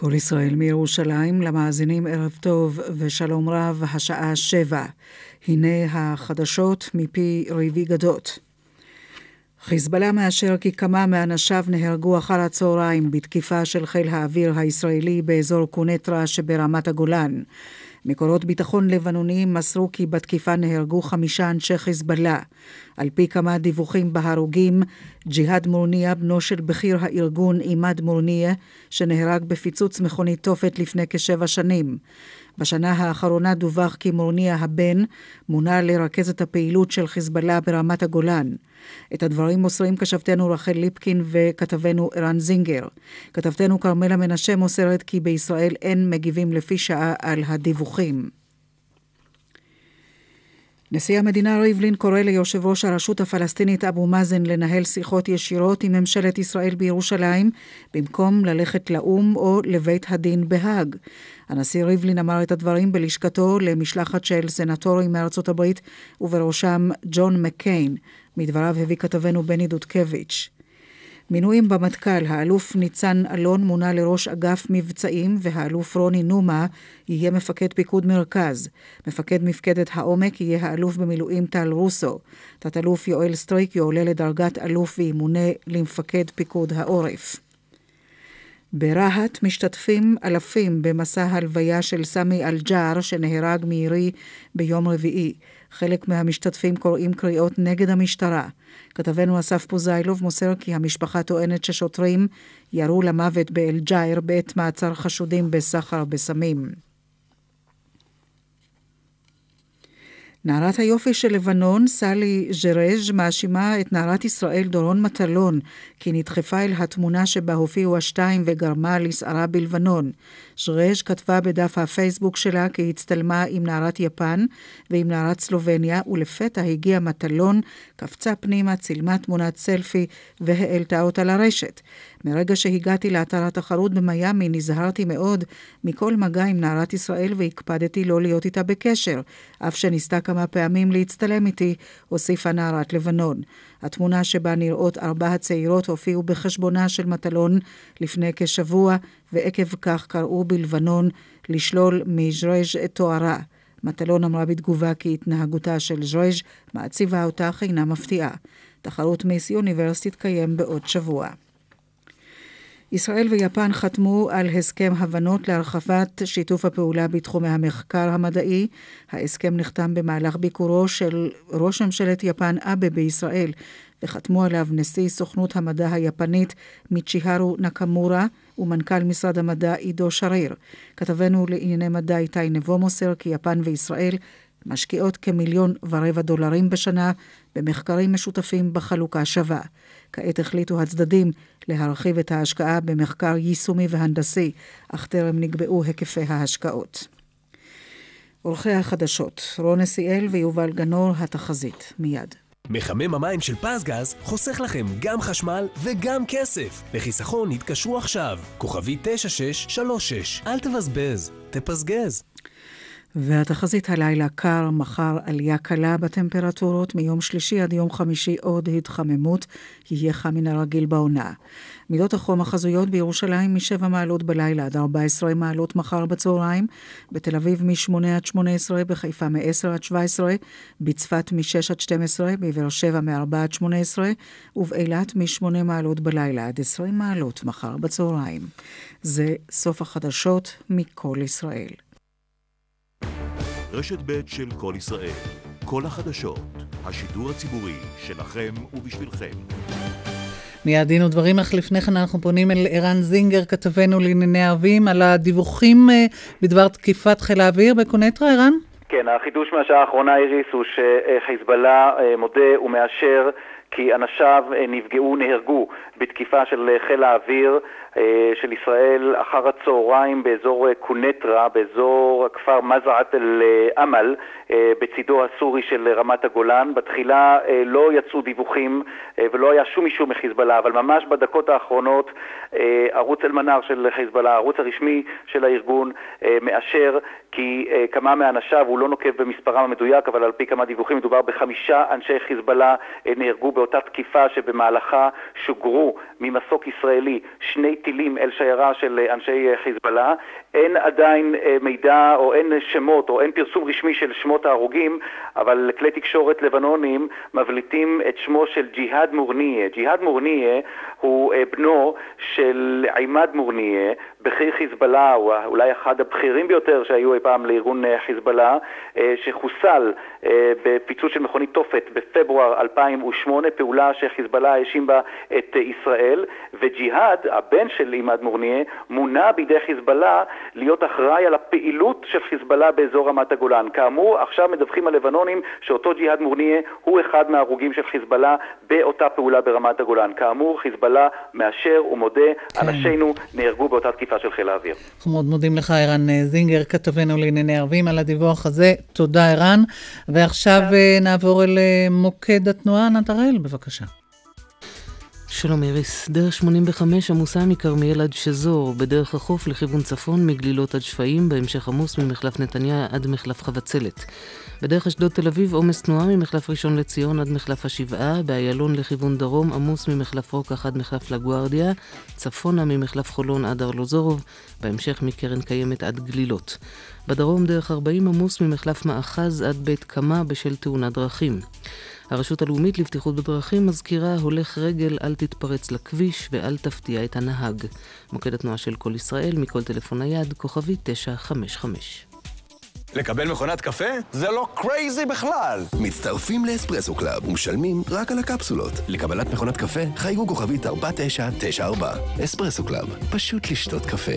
כל ישראל מירושלים, למאזינים ערב טוב ושלום רב, השעה שבע. הנה החדשות מפי ריבי גדות. חיזבאללה מאשר כי כמה מאנשיו נהרגו אחר הצהריים בתקיפה של חיל האוויר הישראלי באזור קונטרה שברמת הגולן. מקורות ביטחון לבנוניים מסרו כי בתקיפה נהרגו חמישה אנשי חיזבאללה. על פי כמה דיווחים בהרוגים, ג'יהאד מורניה, בנו של בכיר הארגון עימאד מורניה, שנהרג בפיצוץ מכונית תופת לפני כשבע שנים. בשנה האחרונה דווח כי מורניה הבן מונה לרכז את הפעילות של חיזבאללה ברמת הגולן. את הדברים מוסרים כתבתנו רחל ליפקין וכתבנו ערן זינגר. כתבתנו כרמלה מנשה מוסרת כי בישראל אין מגיבים לפי שעה על הדיווחים. נשיא המדינה ריבלין קורא ליושב ראש הרשות הפלסטינית אבו מאזן לנהל שיחות ישירות עם ממשלת ישראל בירושלים, במקום ללכת לאו"ם או לבית הדין בהאג. הנשיא ריבלין אמר את הדברים בלשכתו למשלחת של סנטורים מארצות הברית, ובראשם ג'ון מקיין. מדבריו הביא כתבנו בני דודקביץ'. מינויים במטכ"ל, האלוף ניצן אלון מונה לראש אגף מבצעים והאלוף רוני נומה יהיה מפקד פיקוד מרכז. מפקד מפקדת העומק יהיה האלוף במילואים טל רוסו. תת-אלוף יואל סטריק יועלה לדרגת אלוף וימונה למפקד פיקוד העורף. ברהט משתתפים אלפים במסע הלוויה של סמי אל-ג'אר שנהרג מירי ביום רביעי. חלק מהמשתתפים קוראים קריאות נגד המשטרה. כתבנו אסף פוזיילוב מוסר כי המשפחה טוענת ששוטרים ירו למוות באל-ג'איר בעת מעצר חשודים בסחר בסמים. נערת היופי של לבנון, סלי ז'רז', מאשימה את נערת ישראל דורון מטלון כי נדחפה אל התמונה שבה הופיעו השתיים וגרמה לסערה בלבנון. ז'רז' כתבה בדף הפייסבוק שלה כי הצטלמה עם נערת יפן ועם נערת סלובניה, ולפתע הגיע מטלון, קפצה פנימה, צילמה תמונת סלפי והעלתה אותה לרשת. מרגע שהגעתי לאתר התחרות במיאמי נזהרתי מאוד מכל מגע עם נערת ישראל והקפדתי לא להיות איתה בקשר, אף שניסתה כמה פעמים להצטלם איתי, הוסיפה נערת לבנון. התמונה שבה נראות ארבע הצעירות הופיעו בחשבונה של מטלון לפני כשבוע, ועקב כך קראו בלבנון לשלול מז'רז' את תוארה. מטלון אמרה בתגובה כי התנהגותה של ז'רז' מעציבה אותה אינה מפתיעה. תחרות מיס יוניברס תתקיים בעוד שבוע. ישראל ויפן חתמו על הסכם הבנות להרחבת שיתוף הפעולה בתחומי המחקר המדעי. ההסכם נחתם במהלך ביקורו של ראש ממשלת יפן אבה בישראל, וחתמו עליו נשיא סוכנות המדע היפנית מיצ'יהרו נקמורה ומנכ"ל משרד המדע עידו שריר. כתבנו לענייני מדע איתי נבו מוסר כי יפן וישראל משקיעות כמיליון ורבע דולרים בשנה במחקרים משותפים בחלוקה שווה. כעת החליטו הצדדים להרחיב את ההשקעה במחקר יישומי והנדסי, אך טרם נקבעו היקפי ההשקעות. עורכי החדשות, רון נסיאל ויובל גנור, התחזית, מיד. מחמם המים של פזגז חוסך לכם גם חשמל וגם כסף. לחיסכון התקשרו עכשיו, כוכבי 9636. אל תבזבז, תפזגז. והתחזית הלילה קר, מחר עלייה קלה בטמפרטורות, מיום שלישי עד יום חמישי עוד התחממות, יהיה חם מן הרגיל בעונה. מידות החום החזויות בירושלים מ-7 מעלות בלילה עד 14 מעלות מחר בצהריים, בתל אביב מ-8 עד 18, בחיפה מ-10 עד 17, בצפת מ-6 עד 12, בבאר שבע מ-4 עד 18, ובאילת מ-8 מעלות בלילה עד 20 מעלות מחר בצהריים. זה סוף החדשות מכל ישראל. רשת ב' של כל ישראל. כל החדשות. השידור הציבורי שלכם ובשבילכם. מיד דין ודברים, אך לפני כן אנחנו פונים אל ערן זינגר, כתבנו לענייני ערבים, על הדיווחים בדבר תקיפת חיל האוויר בקונטרה, ערן? כן, החידוש מהשעה האחרונה, איריס, הוא שחיזבאללה מודה ומאשר כי אנשיו נפגעו, נהרגו בתקיפה של חיל האוויר אה, של ישראל אחר הצהריים באזור אה, קונטרה, באזור הכפר מזעת אל-עמל, אה, בצידו הסורי של רמת הגולן. בתחילה לא יצאו דיווחים ולא היה שום אישור מחיזבאללה, אבל ממש בדקות האחרונות ערוץ אל-מנאר של חיזבאללה, הערוץ הרשמי של הארגון, מאשר כי כמה מאנשיו, הוא לא נוקב במספרם המדויק, אבל על פי כמה דיווחים מדובר בחמישה אנשי חיזבאללה נהרגו באותה תקיפה שבמהלכה שוגרו ממסוק ישראלי שני טילים אל שיירה של אנשי חיזבאללה. אין עדיין מידע או אין שמות או אין פרסום רשמי של שמות ההרוגים, אבל כלי תקשורת לבנונים מבליטים את שמו של ג'יהאד מורניה. ג'יהאד מורניה הוא בנו של עימאד מורניה, בכיר חיזבאללה, הוא אולי אחד הבכירים ביותר שהיו אי פעם לארגון חיזבאללה, שחוסל בפיצוץ של מכונית תופת בפברואר 2008, פעולה שחיזבאללה האשים בה את ישראל, וג'יהאד, הבן של עימאד מורניה, מונה בידי חיזבאללה להיות אחראי על הפעילות של חיזבאללה באזור רמת הגולן. כאמור, עכשיו מדווחים הלבנונים שאותו ג'יהאד מורניה הוא אחד מההרוגים של חיזבאללה באותה פעולה ברמת הגולן. כאמור, חיזבאללה מאשר ומודה, כן. אנשינו נהרגו באותה תקיפה של חיל האוויר. אנחנו מאוד מודים לך, ערן זינגר, כתבנו לענייני ערבים, על הדיווח הזה. תודה, ערן. ועכשיו אה, נעבור אל אה, מוקד התנועה, ענת הראל, בבקשה. שלום איריס, דרך 85 עמוסה מכרמיאל עד שזור, בדרך החוף לכיוון צפון מגלילות עד שפיים, בהמשך עמוס ממחלף נתניה עד מחלף חבצלת. בדרך אשדוד תל אביב עומס תנועה ממחלף ראשון לציון עד מחלף השבעה, באיילון לכיוון דרום עמוס ממחלף רוקח עד מחלף לגוארדיה, צפונה ממחלף חולון עד ארלוזורוב, בהמשך מקרן קיימת עד גלילות. בדרום דרך 40 עמוס ממחלף מאחז עד בית קמה בשל תאונת דרכים. הרשות הלאומית לבטיחות בדרכים מזכירה הולך רגל אל תתפרץ לכביש ואל תפתיע את הנהג. מוקד התנועה של כל ישראל מכל טלפון נייד, כוכבית 955. לקבל מכונת קפה? זה לא crazy בכלל! מצטרפים לאספרסו קלאב ומשלמים רק על הקפסולות. לקבלת מכונת קפה, חייגו כוכבית 4994. אספרסו קלאב, פשוט לשתות קפה.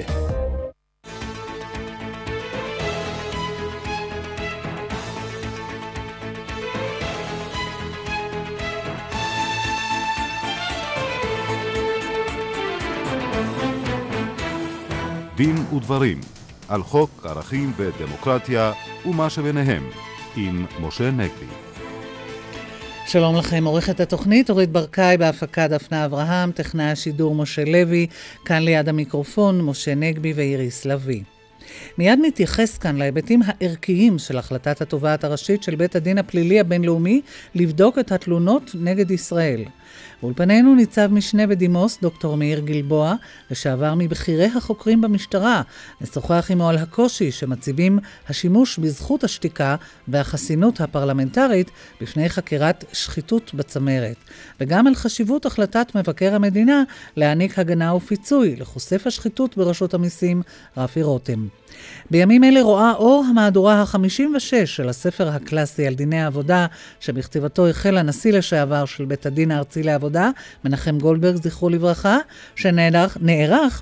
דין ודברים על חוק ערכים ודמוקרטיה ומה שביניהם עם משה נגבי. שלום לכם, עורכת התוכנית אורית ברקאי בהפקה דפנה אברהם, טכנאי השידור משה לוי, כאן ליד המיקרופון משה נגבי ואיריס לביא. מיד נתייחס כאן להיבטים הערכיים של החלטת התובעת הראשית של בית הדין הפלילי הבינלאומי לבדוק את התלונות נגד ישראל. באולפנינו ניצב משנה בדימוס, דוקטור מאיר גלבוע, לשעבר מבכירי החוקרים במשטרה. נשוחח עמו על הקושי שמציבים השימוש בזכות השתיקה והחסינות הפרלמנטרית בפני חקירת שחיתות בצמרת, וגם על חשיבות החלטת מבקר המדינה להעניק הגנה ופיצוי לחושף השחיתות ברשות המיסים, רפי רותם. בימים אלה רואה אור המהדורה ה-56 של הספר הקלאסי על דיני העבודה, שבכתיבתו החל הנשיא לשעבר של בית הדין הארצי לעבודה, מנחם גולדברג, זכרו לברכה, שנערך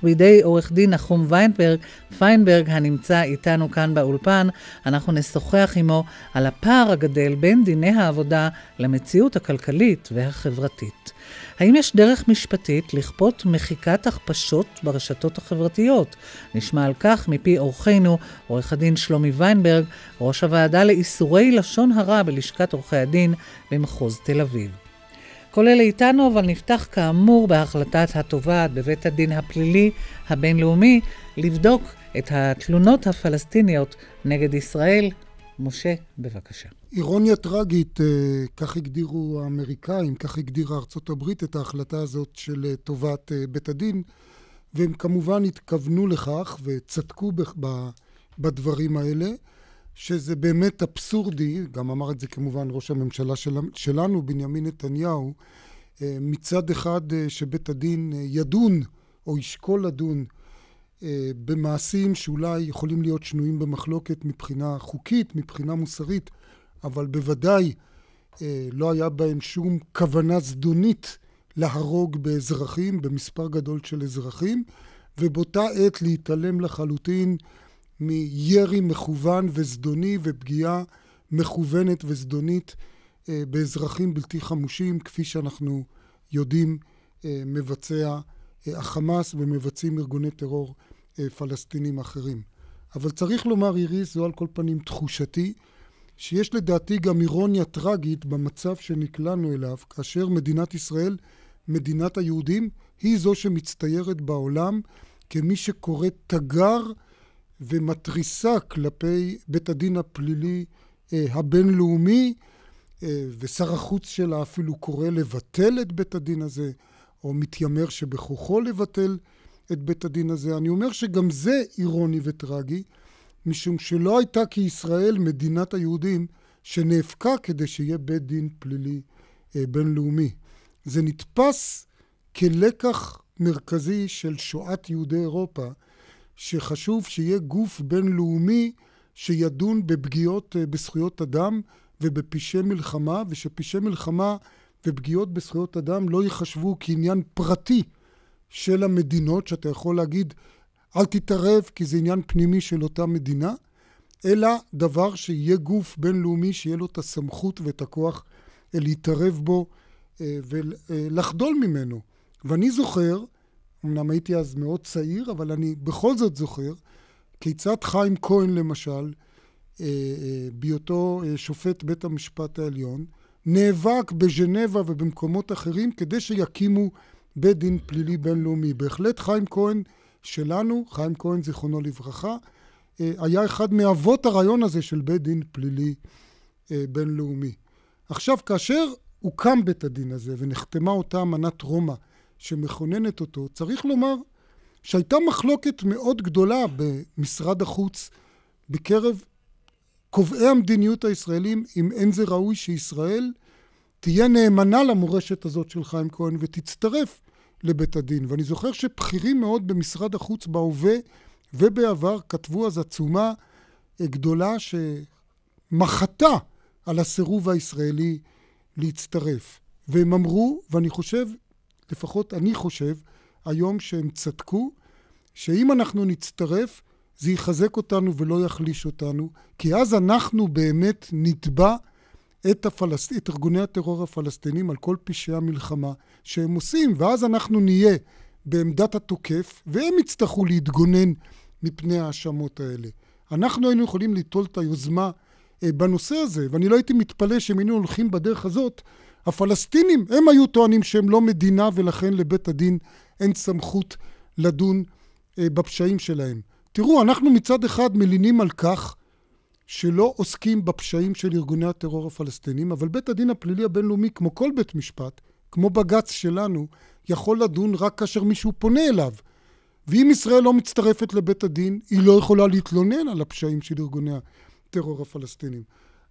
בידי עורך דין נחום ויינברג, פיינברג, הנמצא איתנו כאן באולפן. אנחנו נשוחח עמו על הפער הגדל בין דיני העבודה למציאות הכלכלית והחברתית. האם יש דרך משפטית לכפות מחיקת הכפשות ברשתות החברתיות? נשמע על כך מפי אורחנו, עורך הדין שלומי ויינברג, ראש הוועדה לאיסורי לשון הרע בלשכת עורכי הדין במחוז תל אביב. אלה איתנו, אבל נפתח כאמור בהחלטת התובעת בבית הדין הפלילי הבינלאומי לבדוק את התלונות הפלסטיניות נגד ישראל. משה, בבקשה. אירוניה טרגית, אה, כך הגדירו האמריקאים, כך הגדירה ארצות הברית את ההחלטה הזאת של אה, טובת אה, בית הדין, והם כמובן התכוונו לכך וצדקו בדברים האלה, שזה באמת אבסורדי, גם אמר את זה כמובן ראש הממשלה של, שלנו, בנימין נתניהו, מצד אחד שבית הדין ידון או ישקול לדון במעשים שאולי יכולים להיות שנויים במחלוקת מבחינה חוקית, מבחינה מוסרית, אבל בוודאי אה, לא היה בהם שום כוונה זדונית להרוג באזרחים, במספר גדול של אזרחים, ובאותה עת להתעלם לחלוטין מירי מכוון וזדוני ופגיעה מכוונת וזדונית אה, באזרחים בלתי חמושים, כפי שאנחנו יודעים אה, מבצע אה, החמאס ומבצעים ארגוני טרור פלסטינים אחרים. אבל צריך לומר, איריס, זו על כל פנים תחושתי, שיש לדעתי גם אירוניה טרגית במצב שנקלענו אליו, כאשר מדינת ישראל, מדינת היהודים, היא זו שמצטיירת בעולם כמי שקוראת תגר ומתריסה כלפי בית הדין הפלילי אה, הבינלאומי, אה, ושר החוץ שלה אפילו קורא לבטל את בית הדין הזה, או מתיימר שבכוחו לבטל את בית הדין הזה. אני אומר שגם זה אירוני וטרגי, משום שלא הייתה כישראל מדינת היהודים שנאבקה כדי שיהיה בית דין פלילי אה, בינלאומי. זה נתפס כלקח מרכזי של שואת יהודי אירופה, שחשוב שיהיה גוף בינלאומי שידון בפגיעות אה, בזכויות אדם ובפשעי מלחמה, ושפשעי מלחמה ופגיעות בזכויות אדם לא ייחשבו כעניין פרטי של המדינות, שאתה יכול להגיד, אל תתערב כי זה עניין פנימי של אותה מדינה, אלא דבר שיהיה גוף בינלאומי שיהיה לו את הסמכות ואת הכוח אה, להתערב בו אה, ולחדול ממנו. ואני זוכר, אמנם הייתי אז מאוד צעיר, אבל אני בכל זאת זוכר, כיצד חיים כהן למשל, אה, בהיותו שופט בית המשפט העליון, נאבק בז'נבה ובמקומות אחרים כדי שיקימו בית דין פלילי בינלאומי. בהחלט חיים כהן שלנו, חיים כהן זיכרונו לברכה, היה אחד מאבות הרעיון הזה של בית דין פלילי בינלאומי. עכשיו, כאשר הוקם בית הדין הזה ונחתמה אותה אמנת רומא שמכוננת אותו, צריך לומר שהייתה מחלוקת מאוד גדולה במשרד החוץ בקרב קובעי המדיניות הישראלים אם אין זה ראוי שישראל תהיה נאמנה למורשת הזאת של חיים כהן ותצטרף לבית הדין. ואני זוכר שבכירים מאוד במשרד החוץ בהווה ובעבר כתבו אז עצומה גדולה שמחתה על הסירוב הישראלי להצטרף. והם אמרו, ואני חושב, לפחות אני חושב, היום שהם צדקו, שאם אנחנו נצטרף, זה יחזק אותנו ולא יחליש אותנו, כי אז אנחנו באמת נתבע את, הפלס... את ארגוני הטרור הפלסטינים על כל פשעי המלחמה שהם עושים, ואז אנחנו נהיה בעמדת התוקף, והם יצטרכו להתגונן מפני ההאשמות האלה. אנחנו היינו יכולים ליטול את היוזמה אה, בנושא הזה, ואני לא הייתי מתפלא שהם היינו הולכים בדרך הזאת. הפלסטינים, הם היו טוענים שהם לא מדינה ולכן לבית הדין אין סמכות לדון אה, בפשעים שלהם. תראו, אנחנו מצד אחד מלינים על כך שלא עוסקים בפשעים של ארגוני הטרור הפלסטינים, אבל בית הדין הפלילי הבינלאומי, כמו כל בית משפט, כמו בג"ץ שלנו, יכול לדון רק כאשר מישהו פונה אליו. ואם ישראל לא מצטרפת לבית הדין, היא לא יכולה להתלונן על הפשעים של ארגוני הטרור הפלסטינים.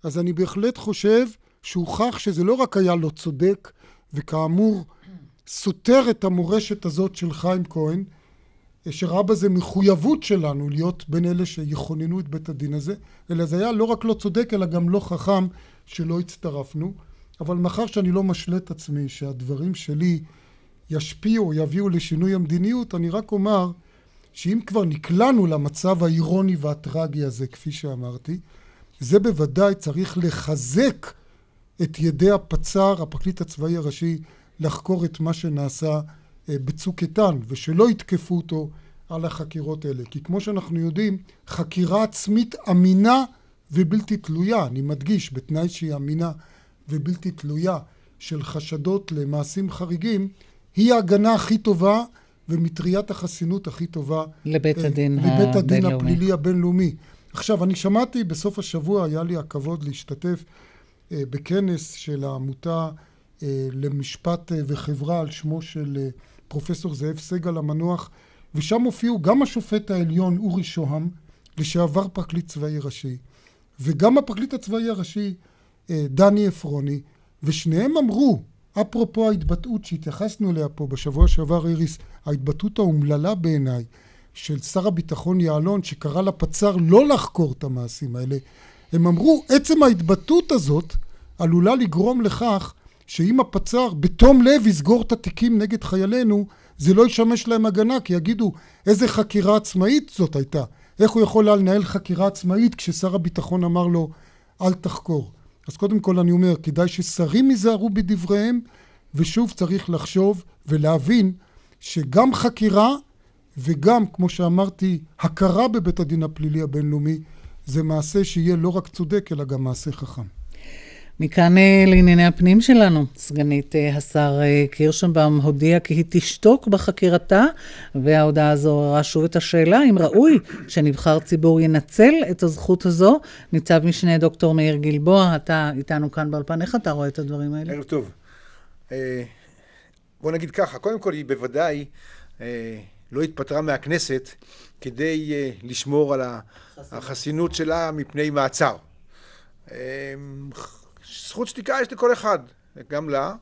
אז אני בהחלט חושב שהוכח שזה לא רק היה לא צודק, וכאמור סותר את המורשת הזאת של חיים כהן, שראה בזה מחויבות שלנו להיות בין אלה שיכוננו את בית הדין הזה, אלא זה היה לא רק לא צודק, אלא גם לא חכם שלא הצטרפנו. אבל מאחר שאני לא משלה את עצמי שהדברים שלי ישפיעו, יביאו לשינוי המדיניות, אני רק אומר שאם כבר נקלענו למצב האירוני והטרגי הזה, כפי שאמרתי, זה בוודאי צריך לחזק את ידי הפצ"ר, הפרקליט הצבאי הראשי, לחקור את מה שנעשה אה, בצוק איתן, ושלא יתקפו אותו על החקירות האלה. כי כמו שאנחנו יודעים, חקירה עצמית אמינה ובלתי תלויה, אני מדגיש, בתנאי שהיא אמינה ובלתי תלויה, של חשדות למעשים חריגים, היא ההגנה הכי טובה ומטריית החסינות הכי טובה לבית אה, הדין, לבית הדין הפלילי הבינלאומי. עכשיו, אני שמעתי בסוף השבוע, היה לי הכבוד להשתתף בכנס של העמותה אה, למשפט וחברה על שמו של פרופסור זאב סגל המנוח, ושם הופיעו גם השופט העליון אורי שוהם, לשעבר פרקליט צבאי ראשי, וגם הפרקליט הצבאי הראשי דני עפרוני, ושניהם אמרו אפרופו ההתבטאות שהתייחסנו אליה פה בשבוע שעבר, איריס, ההתבטאות האומללה בעיניי של שר הביטחון יעלון, שקרא לפצ"ר לא לחקור את המעשים האלה, הם אמרו, עצם ההתבטאות הזאת עלולה לגרום לכך שאם הפצ"ר בתום לב יסגור את התיקים נגד חיילינו, זה לא ישמש להם הגנה, כי יגידו, איזה חקירה עצמאית זאת הייתה? איך הוא יכול לנהל חקירה עצמאית כששר הביטחון אמר לו, אל תחקור? אז קודם כל אני אומר, כדאי ששרים ייזהרו בדבריהם, ושוב צריך לחשוב ולהבין שגם חקירה וגם, כמו שאמרתי, הכרה בבית הדין הפלילי הבינלאומי, זה מעשה שיהיה לא רק צודק, אלא גם מעשה חכם. מכאן אה, לענייני הפנים שלנו, סגנית אה, השר אה, קירשנבאום הודיעה כי היא תשתוק בחקירתה, וההודעה הזו עוררה שוב את השאלה אם ראוי שנבחר ציבור ינצל את הזכות הזו. ניצב משנה דוקטור מאיר גלבוע, אתה איתנו כאן באולפן, איך אתה רואה את הדברים האלה? ערב טוב. בוא נגיד ככה, קודם כל היא בוודאי אה, לא התפטרה מהכנסת כדי אה, לשמור על החסינות שלה מפני מעצר. אה, זכות שתיקה יש לכל אחד, גם לה.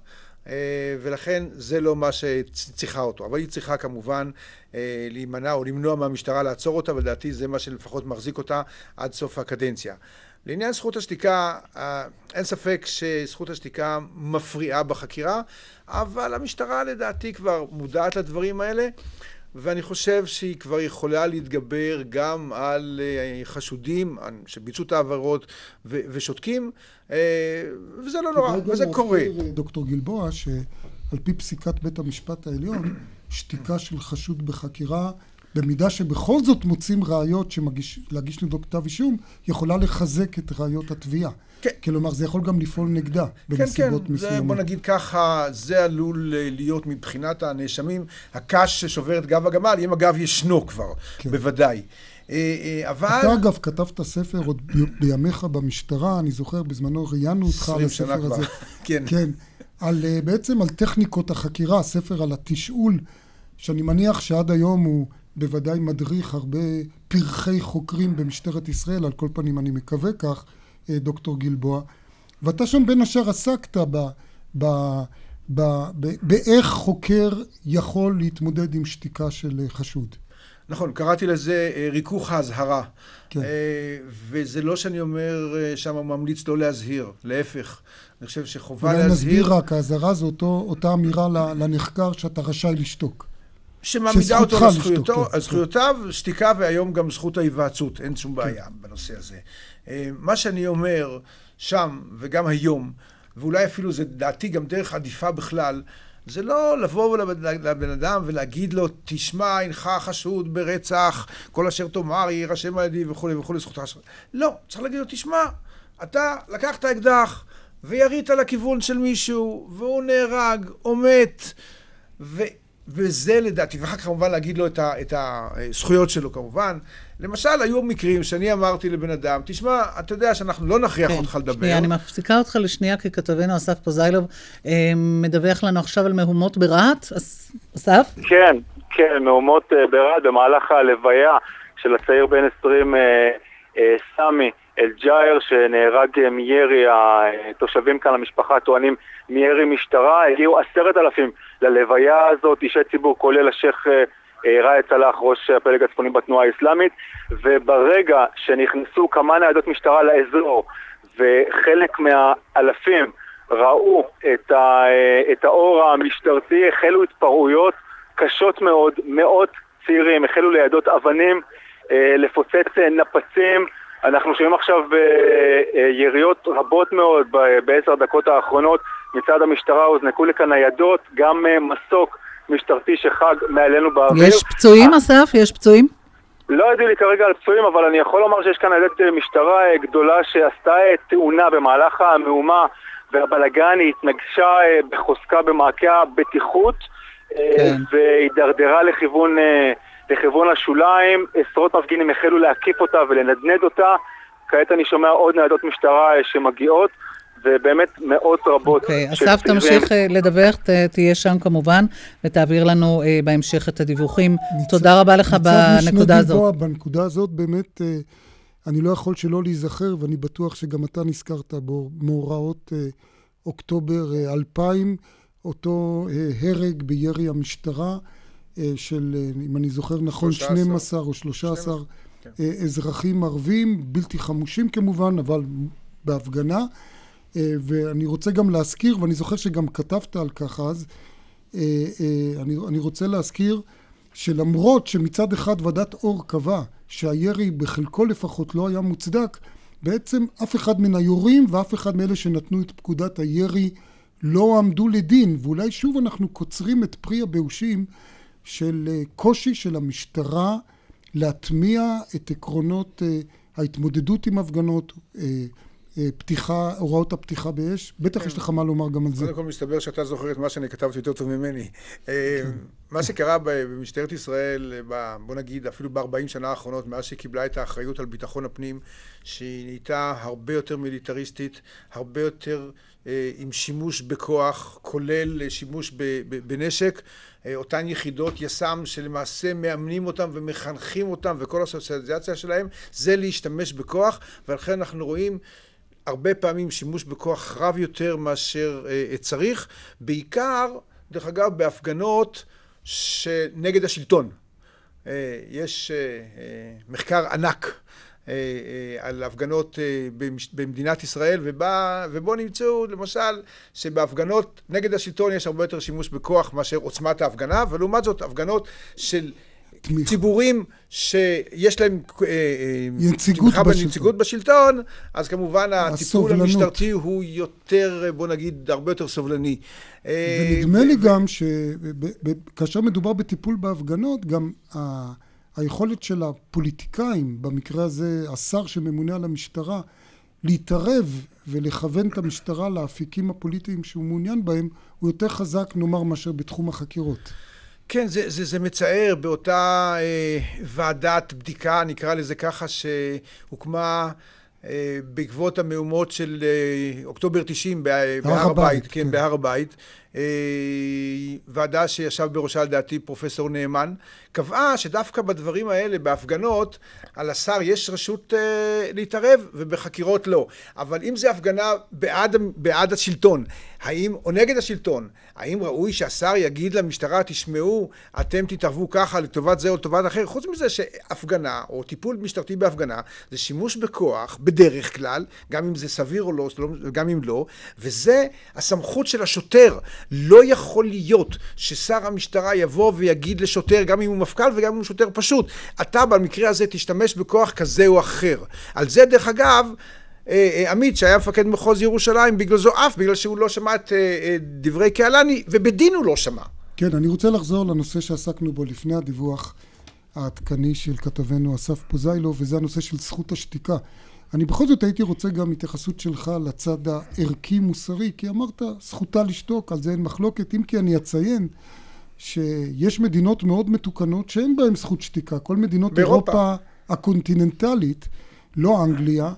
אה, ולכן זה לא מה שצריכה אותו. אבל היא צריכה כמובן אה, להימנע או למנוע מהמשטרה לעצור אותה, ולדעתי זה מה שלפחות מחזיק אותה עד סוף הקדנציה. לעניין זכות השתיקה, אין ספק שזכות השתיקה מפריעה בחקירה, אבל המשטרה לדעתי כבר מודעת לדברים האלה. ואני חושב שהיא כבר יכולה להתגבר גם על חשודים שביצעו את העבירות ושותקים, וזה לא נורא, וזה קורה. דוקטור גלבוע, שעל פי פסיקת בית המשפט העליון, שתיקה של חשוד בחקירה במידה שבכל זאת מוצאים ראיות שלהגיש נגדו כתב אישום, יכולה לחזק את ראיות התביעה. כן. כלומר, זה יכול גם לפעול נגדה בנסיבות כן, כן, מסוימות. זה, בוא נגיד ככה, זה עלול להיות מבחינת הנאשמים הקש ששובר את גב הגמל, אם אגב ישנו כבר, כן. בוודאי. אה, אה, אבל... אתה אגב כתבת ספר עוד בימיך במשטרה, אני זוכר, בזמנו ראיינו אותך על הספר הזה. כן. כן. על, אה, בעצם על טכניקות החקירה, ספר על התשאול, שאני מניח שעד היום הוא בוודאי מדריך הרבה פרחי חוקרים במשטרת ישראל, על כל פנים אני מקווה כך, אה, דוקטור גלבוע. ואתה שם בין השאר עסקת ב, ב, ב, ב, באיך חוקר יכול להתמודד עם שתיקה של אה, חשוד. נכון, קראתי לזה אה, ריכוך האזהרה. כן. וזה לא שאני אומר שם ממליץ לא להזהיר, להפך. אני חושב שחובה להזהיר... אולי נסביר רק, האזהרה זו אותו, אותה אמירה לנחקר שאתה רשאי לשתוק. שמעמידה אותו על זכויותיו, כן, זכויותיו, שתיקה והיום גם זכות ההיוועצות, אין שום בעיה כן. בנושא הזה. אה, מה שאני אומר שם וגם היום, ואולי אפילו זה דעתי גם דרך עדיפה בכלל, זה לא לבוא לבן אדם ולהגיד לו, תשמע, אינך חשוד ברצח, כל אשר תאמר יירשם על ידי וכולי וכולי, זכותך. לא, צריך להגיד לו, תשמע, אתה לקחת אקדח וירית לכיוון של מישהו, והוא נהרג או מת, ו... וזה לדעתי, ואחר כך כמובן להגיד לו את, ה, את הזכויות שלו כמובן. למשל, היו מקרים שאני אמרתי לבן אדם, תשמע, אתה יודע שאנחנו לא נכריח כן, אותך לדבר. שנייה, אני מפסיקה אותך לשנייה, כי כתבנו אסף פוזיילוב אה, מדווח לנו עכשיו על מהומות ברהט. אסף? כן, כן, מהומות אה, ברהט במהלך הלוויה של הצעיר בן 20, אה, אה, סמי. אל-ג'איר שנהרג אה, מירי, התושבים כאן, המשפחה, טוענים מירי משטרה, הגיעו עשרת אלפים ללוויה הזאת, אישי ציבור כולל השייח' אה, אה, ראאד סלאח, ראש הפלג הצפוני בתנועה האסלאמית, וברגע שנכנסו כמה ניידות משטרה לאזור וחלק מהאלפים ראו את, ה, את האור המשטרתי, החלו התפרעויות קשות מאוד, מאות צעירים החלו לידות אבנים, לפוצץ נפצים, אנחנו שומעים עכשיו ביריות רבות מאוד בעשר הדקות האחרונות מצד המשטרה, הוזנקו לכאן ניידות, גם אה, מסוק משטרתי שחג מעלינו באוויר. יש פצועים, אסף? יש פצועים? לא יודעים לי כרגע על פצועים, אבל אני יכול לומר שיש כאן ניידת אה, משטרה אה, גדולה שעשתה תאונה במהלך המהומה והבלגן, היא התנגשה בחוזקה במעקה הבטיחות כן. והידרדרה לכיוון... לכיוון השוליים, עשרות מפגינים החלו להקיף אותה ולנדנד אותה. כעת אני שומע עוד ניידות משטרה אה, שמגיעות. ובאמת מאות רבות okay, אוקיי, של אסף, תמשיך אה, לדווח, ת, תהיה שם כמובן, ותעביר לנו אה, בהמשך את הדיווחים. ניצ... תודה רבה לך בנקודה הזאת. בנקודה הזאת באמת, אה, אני לא יכול שלא להיזכר, ואני בטוח שגם אתה נזכרת בו, מאורעות אה, אוקטובר אה, 2000, אותו אה, הרג בירי המשטרה. אה, של, אה, אם אני זוכר נכון, 12 או 13 כן. אה, אזרחים ערבים, בלתי חמושים כמובן, אבל בהפגנה. ואני רוצה גם להזכיר, ואני זוכר שגם כתבת על כך אז, אני, אני רוצה להזכיר שלמרות שמצד אחד ועדת אור קבע שהירי בחלקו לפחות לא היה מוצדק, בעצם אף אחד מן היורים ואף אחד מאלה שנתנו את פקודת הירי לא עמדו לדין, ואולי שוב אנחנו קוצרים את פרי הבאושים של אה, קושי של המשטרה להטמיע את עקרונות אה, ההתמודדות עם הפגנות, אה, פתיחה, הוראות הפתיחה באש. בטח יש לך מה לומר גם על זה. קודם כל מסתבר שאתה זוכר את מה שאני כתבתי יותר טוב ממני. כן. מה שקרה במשטרת ישראל, בוא נגיד אפילו ב-40 שנה האחרונות, מאז שהיא קיבלה את האחריות על ביטחון הפנים, שהיא נהייתה הרבה יותר מיליטריסטית, הרבה יותר עם שימוש בכוח, כולל שימוש בנשק. אותן יחידות יס"מ שלמעשה מאמנים אותם ומחנכים אותם וכל הסוציאליזציה שלהם זה להשתמש בכוח ולכן אנחנו רואים הרבה פעמים שימוש בכוח רב יותר מאשר צריך בעיקר דרך אגב בהפגנות שנגד השלטון. יש מחקר ענק על הפגנות במדינת ישראל ובה, ובו נמצאו למשל שבהפגנות נגד השלטון יש הרבה יותר שימוש בכוח מאשר עוצמת ההפגנה ולעומת זאת הפגנות של תמיכה. ציבורים שיש להם נציגות בשלטון. נציגות בשלטון אז כמובן הטיפול המשטרתי הוא יותר בוא נגיד הרבה יותר סובלני ונדמה לי גם שכאשר מדובר בטיפול בהפגנות גם היכולת של הפוליטיקאים, במקרה הזה השר שממונה על המשטרה, להתערב ולכוון את המשטרה לאפיקים הפוליטיים שהוא מעוניין בהם, הוא יותר חזק נאמר מאשר בתחום החקירות. כן, זה, זה, זה מצער באותה אה, ועדת בדיקה, נקרא לזה ככה, שהוקמה אה, בעקבות המהומות של אה, אוקטובר 90 בהר הבית, כן, כן, בהר הבית. אה, ועדה שישב בראשה לדעתי פרופסור נאמן, קבעה שדווקא בדברים האלה, בהפגנות, על השר יש רשות אה, להתערב ובחקירות לא. אבל אם זה הפגנה בעד, בעד השלטון, האם, או נגד השלטון, האם ראוי שהשר יגיד למשטרה, תשמעו, אתם תתערבו ככה לטובת זה או לטובת אחר? חוץ מזה שהפגנה, או טיפול משטרתי בהפגנה, זה שימוש בכוח, בדרך כלל, גם אם זה סביר או לא, גם אם לא, וזה הסמכות של השוטר. לא יכול להיות ששר המשטרה יבוא ויגיד לשוטר, גם אם הוא מפכ"ל וגם אם הוא שוטר פשוט, אתה במקרה הזה תשתמש בכוח כזה או אחר. על זה דרך אגב אה, אה, עמית שהיה מפקד מחוז ירושלים בגלל זו אף בגלל שהוא לא שמע את אה, דברי קהלני ובדין הוא לא שמע. כן, אני רוצה לחזור לנושא שעסקנו בו לפני הדיווח העדכני של כתבנו אסף פוזיילו וזה הנושא של זכות השתיקה. אני בכל זאת הייתי רוצה גם התייחסות שלך לצד הערכי-מוסרי, כי אמרת זכותה לשתוק, על זה אין מחלוקת, אם כי אני אציין שיש מדינות מאוד מתוקנות שאין בהן זכות שתיקה, כל מדינות באירופה. אירופה הקונטיננטלית, לא אנגליה,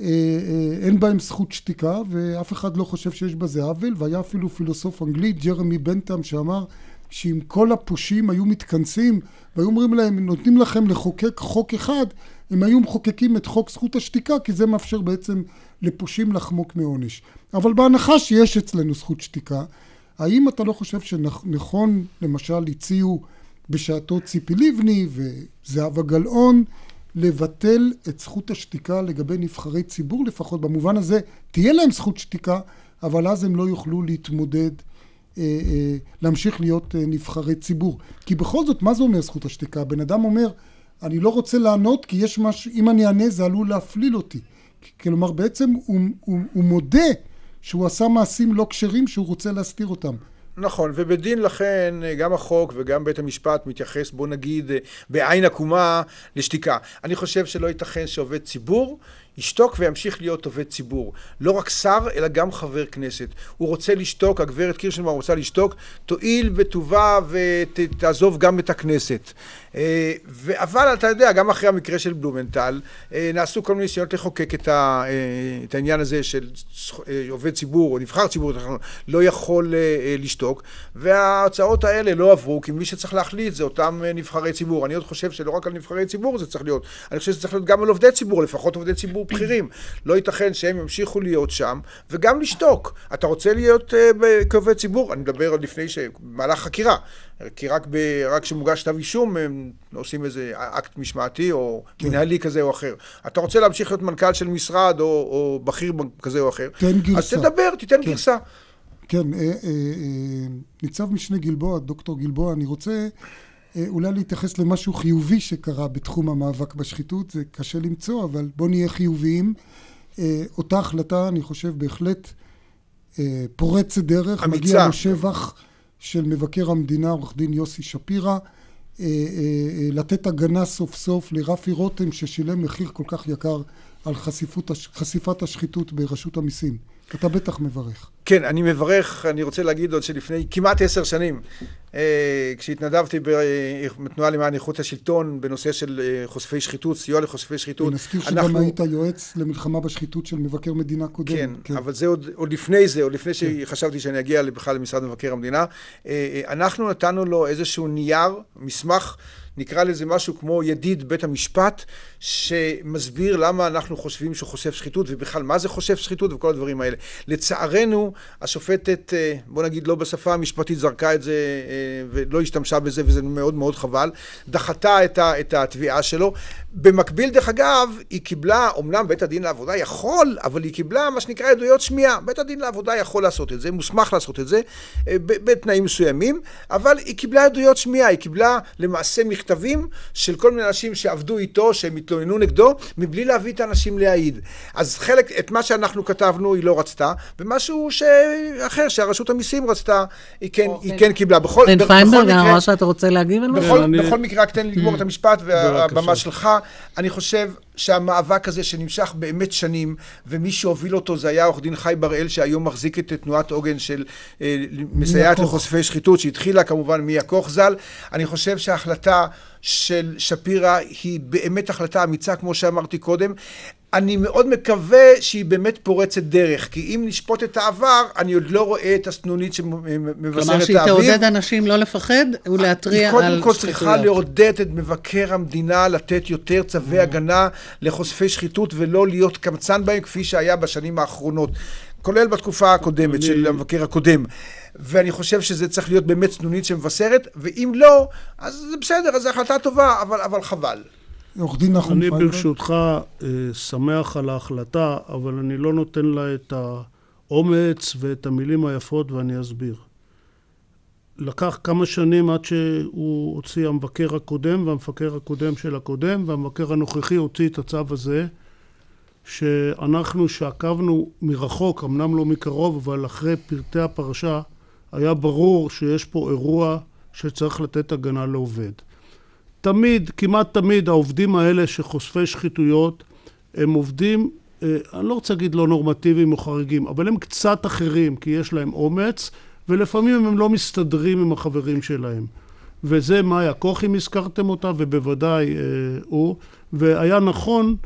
אה, אה, אין בהם זכות שתיקה ואף אחד לא חושב שיש בזה עוול. והיה אפילו פילוסוף אנגלי ג'רמי בנטאם שאמר שאם כל הפושעים היו מתכנסים והיו אומרים להם נותנים לכם לחוקק חוק אחד הם היו מחוקקים את חוק זכות השתיקה כי זה מאפשר בעצם לפושעים לחמוק מעונש. אבל בהנחה שיש אצלנו זכות שתיקה, האם אתה לא חושב שנכון למשל הציעו בשעתו ציפי לבני וזהבה גלאון לבטל את זכות השתיקה לגבי נבחרי ציבור לפחות במובן הזה תהיה להם זכות שתיקה אבל אז הם לא יוכלו להתמודד להמשיך להיות אה, נבחרי ציבור כי בכל זאת מה זה אומר זכות השתיקה? בן אדם אומר אני לא רוצה לענות כי יש משהו, אם אני אענה זה עלול להפליל אותי. כלומר בעצם הוא, הוא, הוא מודה שהוא עשה מעשים לא כשרים שהוא רוצה להסתיר אותם. נכון, ובדין לכן גם החוק וגם בית המשפט מתייחס בוא נגיד בעין עקומה לשתיקה. אני חושב שלא ייתכן שעובד ציבור ישתוק וימשיך להיות עובד ציבור. לא רק שר, אלא גם חבר כנסת. הוא רוצה לשתוק, הגברת קירשנבאום רוצה לשתוק, תואיל בטובה ותעזוב גם את הכנסת. אה, אבל אתה יודע, גם אחרי המקרה של בלומנטל, אה, נעשו כל מיני ניסיונות לחוקק את, ה, אה, העניין הזה של עובד ציבור או נבחר ציבור לא יכול לשתוק, וההצעות האלה לא עברו, כי מי שצריך להחליט זה אותם נבחרי ציבור. אני עוד חושב שלא רק על נבחרי ציבור זה צריך להיות, אני חושב שזה צריך להיות גם על עובדי ציבור, לפחות עובדי ציבור בכירים. לא ייתכן שהם ימשיכו להיות שם, וגם לשתוק. אתה רוצה להיות כעובד ציבור? אני מדבר על לפני ש... במהלך חקירה. כי רק, ב, רק כשמוגש כתב אישום הם עושים איזה אקט משמעתי או כן. מנהלי כזה או אחר. אתה רוצה להמשיך להיות מנכ"ל של משרד או, או בכיר כזה או אחר, תן גרסה. אז תדבר, תיתן כן. גרסה. כן, אה, אה, אה, ניצב משנה גלבוע, דוקטור גלבוע, אני רוצה אולי להתייחס למשהו חיובי שקרה בתחום המאבק בשחיתות, זה קשה למצוא, אבל בוא נהיה חיוביים. אה, אותה החלטה, אני חושב, בהחלט אה, פורצת דרך, אמיצה. מגיע לו שבח. של מבקר המדינה עורך דין יוסי שפירא אה, אה, אה, לתת הגנה סוף סוף לרפי רותם ששילם מחיר כל כך יקר על חשיפות, חשיפת השחיתות ברשות המיסים. אתה בטח מברך. כן, אני מברך, אני רוצה להגיד עוד שלפני כמעט עשר שנים, אה, כשהתנדבתי בתנועה למען איכות השלטון בנושא של אה, חושפי שחיתות, סיוע לחושפי שחיתות. ונזכיר שגם אנחנו... היית יועץ למלחמה בשחיתות של מבקר מדינה קודם. כן, כן. אבל זה עוד, עוד לפני זה, עוד לפני כן. שחשבתי שאני אגיע בכלל למשרד מבקר המדינה. אה, אנחנו נתנו לו איזשהו נייר, מסמך, נקרא לזה משהו כמו ידיד בית המשפט, שמסביר למה אנחנו חושבים שהוא חושף שחיתות, ובכלל מה זה חושף שחיתות וכל הדברים האלה. לצערנו, השופטת, אה, בוא נגיד לא בשפה המשפטית, זרקה את זה אה, ולא השתמשה בזה, וזה מאוד מאוד חבל, דחתה את התביעה שלו. במקביל, דרך אגב, היא קיבלה, אמנם בית הדין לעבודה יכול, אבל היא קיבלה מה שנקרא עדויות שמיעה. בית הדין לעבודה יכול לעשות את זה, מוסמך לעשות את זה, אה, בתנאים מסוימים, אבל היא קיבלה עדויות שמיעה, היא קיבלה למעשה מכתבים של כל מיני אנשים שעבדו איתו, שהם התלוננו נגדו, מבלי להביא את האנשים להעיד. אז חלק, את מה שאנחנו כתבנו היא לא רצתה, ומשהו ש... אחר, שהרשות המיסים רצתה, היא כן, היא כן קיבלה. בכל, בן פיינברג, אמר שאתה רוצה להגיב על משהו? בכל, בכל מקרה, רק תן לי לגמור את המשפט, והבמה שלך. אני חושב שהמאבק הזה שנמשך באמת שנים, ומי שהוביל אותו זה היה עורך דין חי בראל, שהיום מחזיק את תנועת עוגן של אה, מסייעת לחושפי שחיתות, שהתחילה כמובן מיה כוך ז"ל. אני חושב שההחלטה של שפירא היא באמת החלטה אמיצה, כמו שאמרתי קודם. אני מאוד מקווה שהיא באמת פורצת דרך, כי אם נשפוט את העבר, אני עוד לא רואה את הסנונית שמבשרת האביב. כלומר, שהיא תעודד אנשים לא לפחד ולהתריע על שחיתויות. היא קודם כל צריכה לעודד את מבקר המדינה לתת יותר צווי הגנה לחושפי שחיתות ולא להיות קמצן בהם, כפי שהיה בשנים האחרונות, כולל בתקופה הקודמת של המבקר הקודם. ואני חושב שזה צריך להיות באמת סנונית שמבשרת, ואם לא, אז זה בסדר, אז זו החלטה טובה, אבל, אבל חבל. עורך דין נחום פיינברג. אני ברשותך אה, שמח על ההחלטה, אבל אני לא נותן לה את האומץ ואת המילים היפות, ואני אסביר. לקח כמה שנים עד שהוא הוציא המבקר הקודם והמפקר הקודם של הקודם, והמבקר הנוכחי הוציא את הצו הזה, שאנחנו שעקבנו מרחוק, אמנם לא מקרוב, אבל אחרי פרטי הפרשה, היה ברור שיש פה אירוע שצריך לתת הגנה לעובד. תמיד, כמעט תמיד, העובדים האלה שחושפי שחיתויות, הם עובדים, אה, אני לא רוצה להגיד לא נורמטיביים או חריגים, אבל הם קצת אחרים, כי יש להם אומץ, ולפעמים הם לא מסתדרים עם החברים שלהם. וזה מאיה כוך, אם הזכרתם אותה, ובוודאי אה, הוא, והיה נכון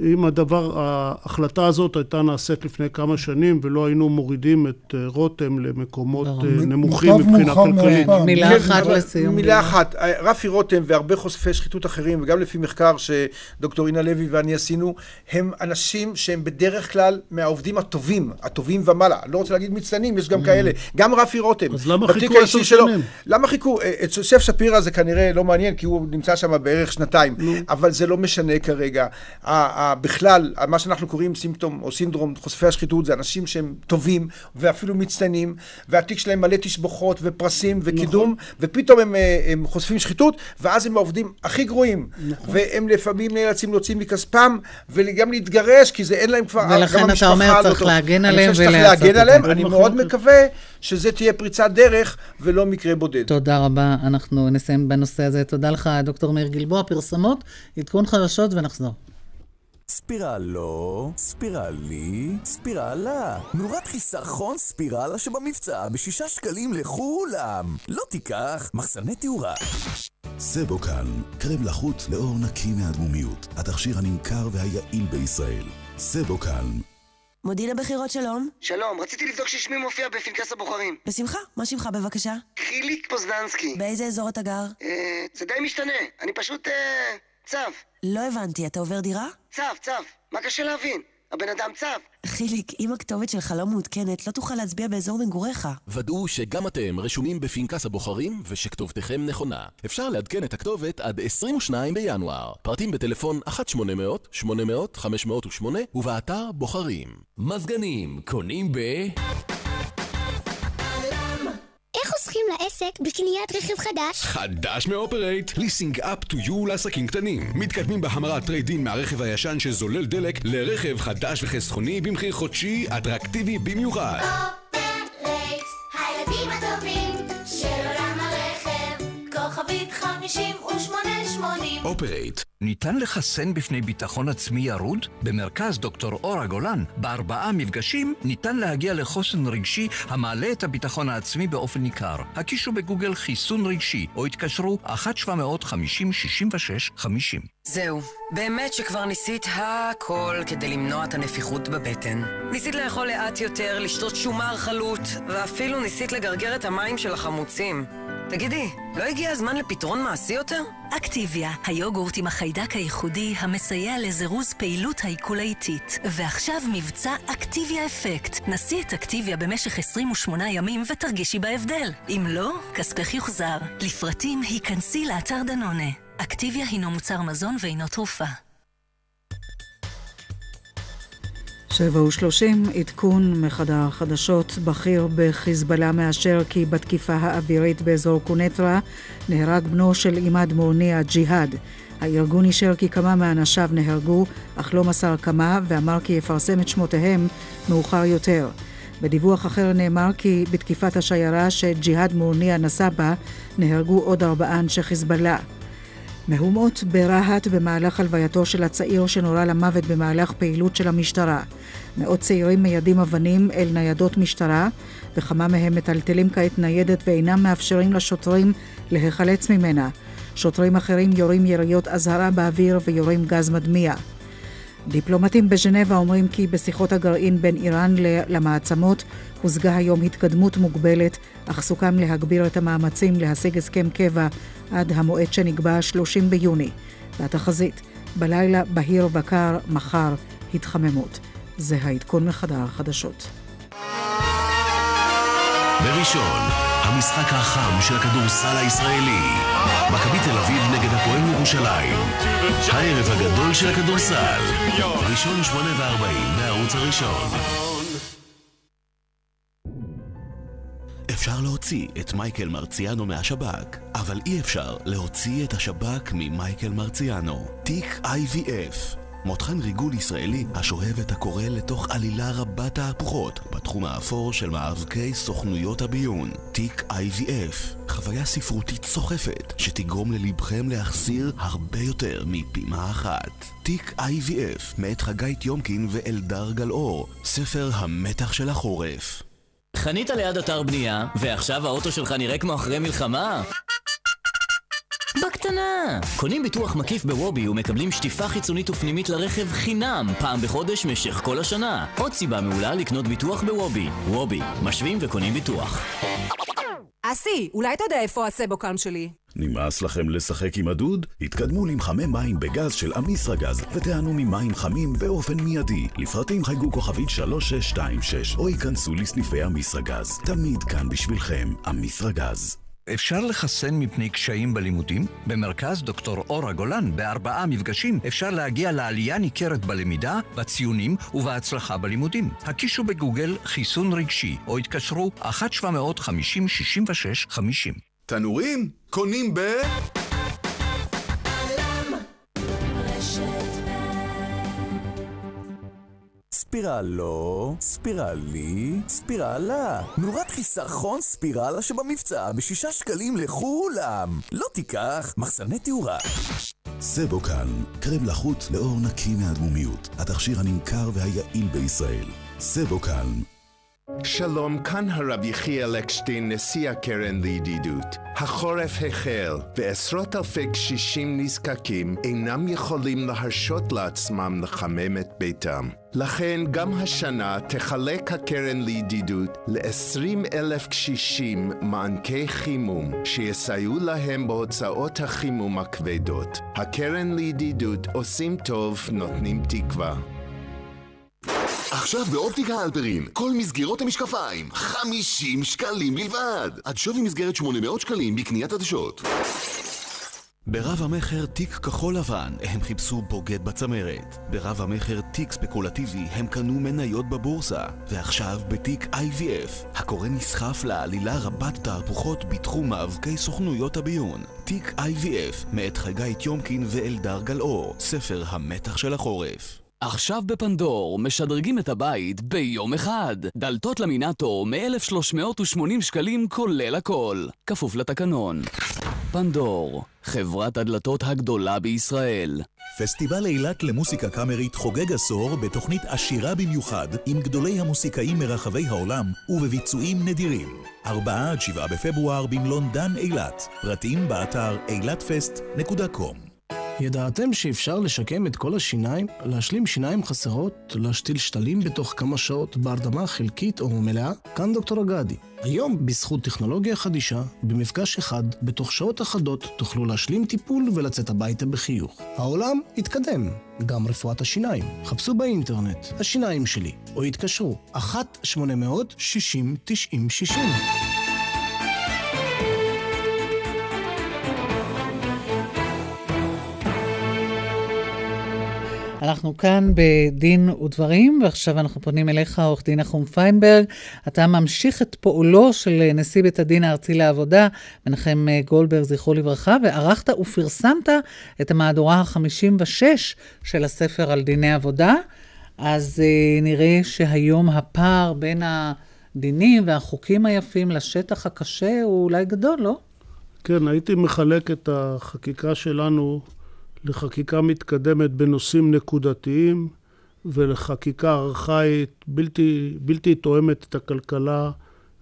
אם הדבר, ההחלטה הזאת הייתה נעשית לפני כמה שנים ולא היינו מורידים את אה, רותם למקומות אה, נמוכים מבחינה כלכלית. מילה כן, אחת לסיום. מילה אחת. אה, רפי רותם והרבה חושפי שחיתות אחרים, וגם לפי מחקר שדוקטור אינה לוי ואני עשינו, הם אנשים שהם בדרך כלל מהעובדים הטובים, הטובים ומעלה. אני לא רוצה להגיד מצטיינים, יש גם mm. כאלה. גם רפי רותם. אז למה חיכו עשר שנים? למה חיכו? את יוסף שפירא זה כנראה לא מעניין, כי הוא נמצא שם בערך שנתיים. אבל זה לא משנה כרגע. בכלל, מה שאנחנו קוראים סימפטום או סינדרום חושפי השחיתות, זה אנשים שהם טובים ואפילו מצטיינים, והתיק שלהם מלא תשבוכות ופרסים וקידום, נכון. ופתאום הם, אה, הם חושפים שחיתות, ואז הם העובדים הכי גרועים. נכון. והם לפעמים נאלצים להוציא מכספם, וגם להתגרש, כי זה אין להם כבר, ולכן אתה אומר, לא צריך להגן עליהם ולעשות את זה. אני חושב שצריך להגן עליהם, אני מאוד מקווה שזה תהיה פריצת דרך ולא מקרה בודד. תודה רבה, אנחנו נסיים בנושא הזה. תודה לך, דוקטור מאיר גלבוע. פרסמות, עדכון חדשות ונחזור. ספירלו, ספירלי, ספירלה. נורת חיסכון ספירלה שבמבצע בשישה שקלים לכולם. לא תיקח, מחסני תאורה. סבוקל, קרם לחוט לאור נקי מהדמומיות. התכשיר הנמכר והיעיל בישראל. סבוקל. מודיעין הבחירות שלום. שלום, רציתי לבדוק ששמי מופיע בפנקס הבוחרים. בשמחה, מה שמך בבקשה? חיליק פוזננסקי. באיזה אזור אתה גר? אה, זה די משתנה, אני פשוט אה, צב. לא הבנתי, אתה עובר דירה? צו, צו. מה קשה להבין? הבן אדם צו. חיליק, אם הכתובת שלך לא מעודכנת, לא תוכל להצביע באזור מגוריך. ודאו שגם אתם רשומים בפנקס הבוחרים ושכתובתכם נכונה. אפשר לעדכן את הכתובת עד 22 בינואר. פרטים בטלפון 1-800-800-508 ובאתר בוחרים. מזגנים קונים ב... חוסכים לעסק בקניית רכב חדש? חדש מאופרייט, ליסינג up to you לעסקים קטנים. מתקדמים בהמרת trade-in מהרכב הישן שזולל דלק לרכב חדש וחסכוני במחיר חודשי אטרקטיבי במיוחד. אופרייט, הילדים הטובים של עולם הרכב, כוכבית 5880 אופרייט. ניתן לחסן בפני ביטחון עצמי ירוד? במרכז דוקטור אורה גולן, בארבעה מפגשים ניתן להגיע לחוסן רגשי המעלה את הביטחון העצמי באופן ניכר. הקישו בגוגל חיסון רגשי, או התקשרו 1-750-66-50. זהו, באמת שכבר ניסית הכל כדי למנוע את הנפיחות בבטן. ניסית לאכול לאט יותר, לשתות שומר חלוט, ואפילו ניסית לגרגר את המים של החמוצים. תגידי, לא הגיע הזמן לפתרון מעשי יותר? אקטיביה, היוגורט עם החיידק הייחודי המסייע לזירוז פעילות העיכול האיטית. ועכשיו מבצע אקטיביה אפקט. נסי את אקטיביה במשך 28 ימים ותרגישי בהבדל. אם לא, כספך יוחזר. לפרטים היכנסי לאתר דנונה. אקטיביה הינו מוצר מזון ואינו תרופה. שבע ושלושים, עדכון מחדר החדשות בכיר בחיזבאללה מאשר כי בתקיפה האווירית באזור קונטרה נהרג בנו של עימאד מורני הג'יהאד. הארגון אישר כי כמה מאנשיו נהרגו, אך לא מסר כמה, ואמר כי יפרסם את שמותיהם מאוחר יותר. בדיווח אחר נאמר כי בתקיפת השיירה שג'יהאד מורניה נסע בה, נהרגו עוד ארבעה אנשי חיזבאללה. מהומות ברהט במהלך הלווייתו של הצעיר שנורה למוות במהלך פעילות של המשטרה. מאות צעירים מיידים אבנים אל ניידות משטרה, וכמה מהם מטלטלים כעת ניידת ואינם מאפשרים לשוטרים להיחלץ ממנה. שוטרים אחרים יורים יריות אזהרה באוויר ויורים גז מדמיע. דיפלומטים בז'נבה אומרים כי בשיחות הגרעין בין איראן למעצמות הושגה היום התקדמות מוגבלת, אך סוכם להגביר את המאמצים להשיג הסכם קבע עד המועד שנקבע 30 ביוני. והתחזית, בלילה בהיר וקר, מחר התחממות. זה העדכון מחדר החדשות. בראשון, המשחק החם של הכדורסל הישראלי. מכבי תל אביב נגד הפועל ירושלים. הערב הגדול של הכדורסל. ראשון שמונה וארבעים, בערוץ הראשון. אפשר להוציא את מייקל מרציאנו מהשב"כ, אבל אי אפשר להוציא את השב"כ ממייקל מרציאנו. תיק IVF מותחן ריגול ישראלי השואב את הקורא לתוך עלילה רבת תהפוכות בתחום האפור של מאבקי סוכנויות הביון. תיק IVF, חוויה ספרותית סוחפת שתגרום ללבכם להחסיר הרבה יותר מפעימה אחת. תיק IVF, מאת חגי טיומקין ואלדר גלאור, ספר המתח של החורף. חנית ליד אתר בנייה, ועכשיו האוטו שלך נראה כמו אחרי מלחמה? בקטנה! קונים ביטוח מקיף בוובי ומקבלים שטיפה חיצונית ופנימית לרכב חינם פעם בחודש משך כל השנה. עוד סיבה מעולה לקנות ביטוח בוובי. וובי, משווים וקונים ביטוח. אסי, אולי אתה יודע איפה הסבוקם שלי? נמאס לכם לשחק עם הדוד? התקדמו למחמי מים בגז של אמיסרגז ותיענו ממים חמים באופן מיידי. לפרטים חייגו כוכבית 3626 או ייכנסו לסניפי אמיסרגז. תמיד כאן בשבילכם, אמיסרגז. אפשר לחסן מפני קשיים בלימודים? במרכז דוקטור אורה גולן, בארבעה מפגשים, אפשר להגיע לעלייה ניכרת בלמידה, בציונים ובהצלחה בלימודים. הקישו בגוגל חיסון רגשי, או התקשרו 1-750-66-50. תנורים? קונים ב... ספירלו, ספירלי, ספירלה. נורת חיסכון ספירלה שבמבצע בשישה שקלים לכולם. לא תיקח, מחסני תאורה. סבוקן, קרם לחוט לאור נקי מהדמומיות. התכשיר הנמכר והיעיל בישראל. סבוקן. שלום, כאן הרב יחיאל אקשטיין, נשיא הקרן לידידות. החורף החל, ועשרות אלפי קשישים נזקקים אינם יכולים להרשות לעצמם לחמם את ביתם. לכן גם השנה תחלק הקרן לידידות ל-20 אלף קשישים מענקי חימום שיסייעו להם בהוצאות החימום הכבדות. הקרן לידידות עושים טוב, נותנים תקווה. עכשיו באופטיקה אלפרין, כל מסגרות המשקפיים, 50 שקלים בלבד. עד שווי מסגרת 800 שקלים בקניית עדשות. ברב המכר תיק כחול לבן, הם חיפשו בוגד בצמרת. ברב המכר תיק ספקולטיבי, הם קנו מניות בבורסה. ועכשיו בתיק IVF, הקורא נסחף לעלילה רבת תהפוכות בתחום מאבקי סוכנויות הביון. תיק IVF, מאת חגי טיומקין ואלדר גלאור, ספר המתח של החורף. עכשיו בפנדור, משדרגים את הבית ביום אחד. דלתות למינטור מ-1380 שקלים כולל הכל. כפוף לתקנון. פנדור, חברת הדלתות הגדולה בישראל. פסטיבל אילת למוסיקה קאמרית חוגג עשור בתוכנית עשירה במיוחד עם גדולי המוסיקאים מרחבי העולם ובביצועים נדירים. 4 עד 7 בפברואר במלון דן אילת. פרטים באתר אילתפסט.com ידעתם שאפשר לשקם את כל השיניים, להשלים שיניים חסרות, להשתיל שתלים בתוך כמה שעות בהרדמה חלקית או מלאה? כאן דוקטור אגדי. היום, בזכות טכנולוגיה חדישה, במפגש אחד, בתוך שעות אחדות, תוכלו להשלים טיפול ולצאת הביתה בחיוך. העולם התקדם, גם רפואת השיניים. חפשו באינטרנט, השיניים שלי, או התקשרו, 1-800-60-90-60. אנחנו כאן בדין ודברים, ועכשיו אנחנו פונים אליך, עורך דין נחום פיינברג. אתה ממשיך את פועלו של נשיא בית הדין הארצי לעבודה, מנחם גולדברג, זכרו לברכה, וערכת ופרסמת את המהדורה ה-56 של הספר על דיני עבודה. אז uh, נראה שהיום הפער בין הדינים והחוקים היפים לשטח הקשה הוא אולי גדול, לא? כן, הייתי מחלק את החקיקה שלנו לחקיקה מתקדמת בנושאים נקודתיים ולחקיקה ארכאית בלתי, בלתי תואמת את הכלכלה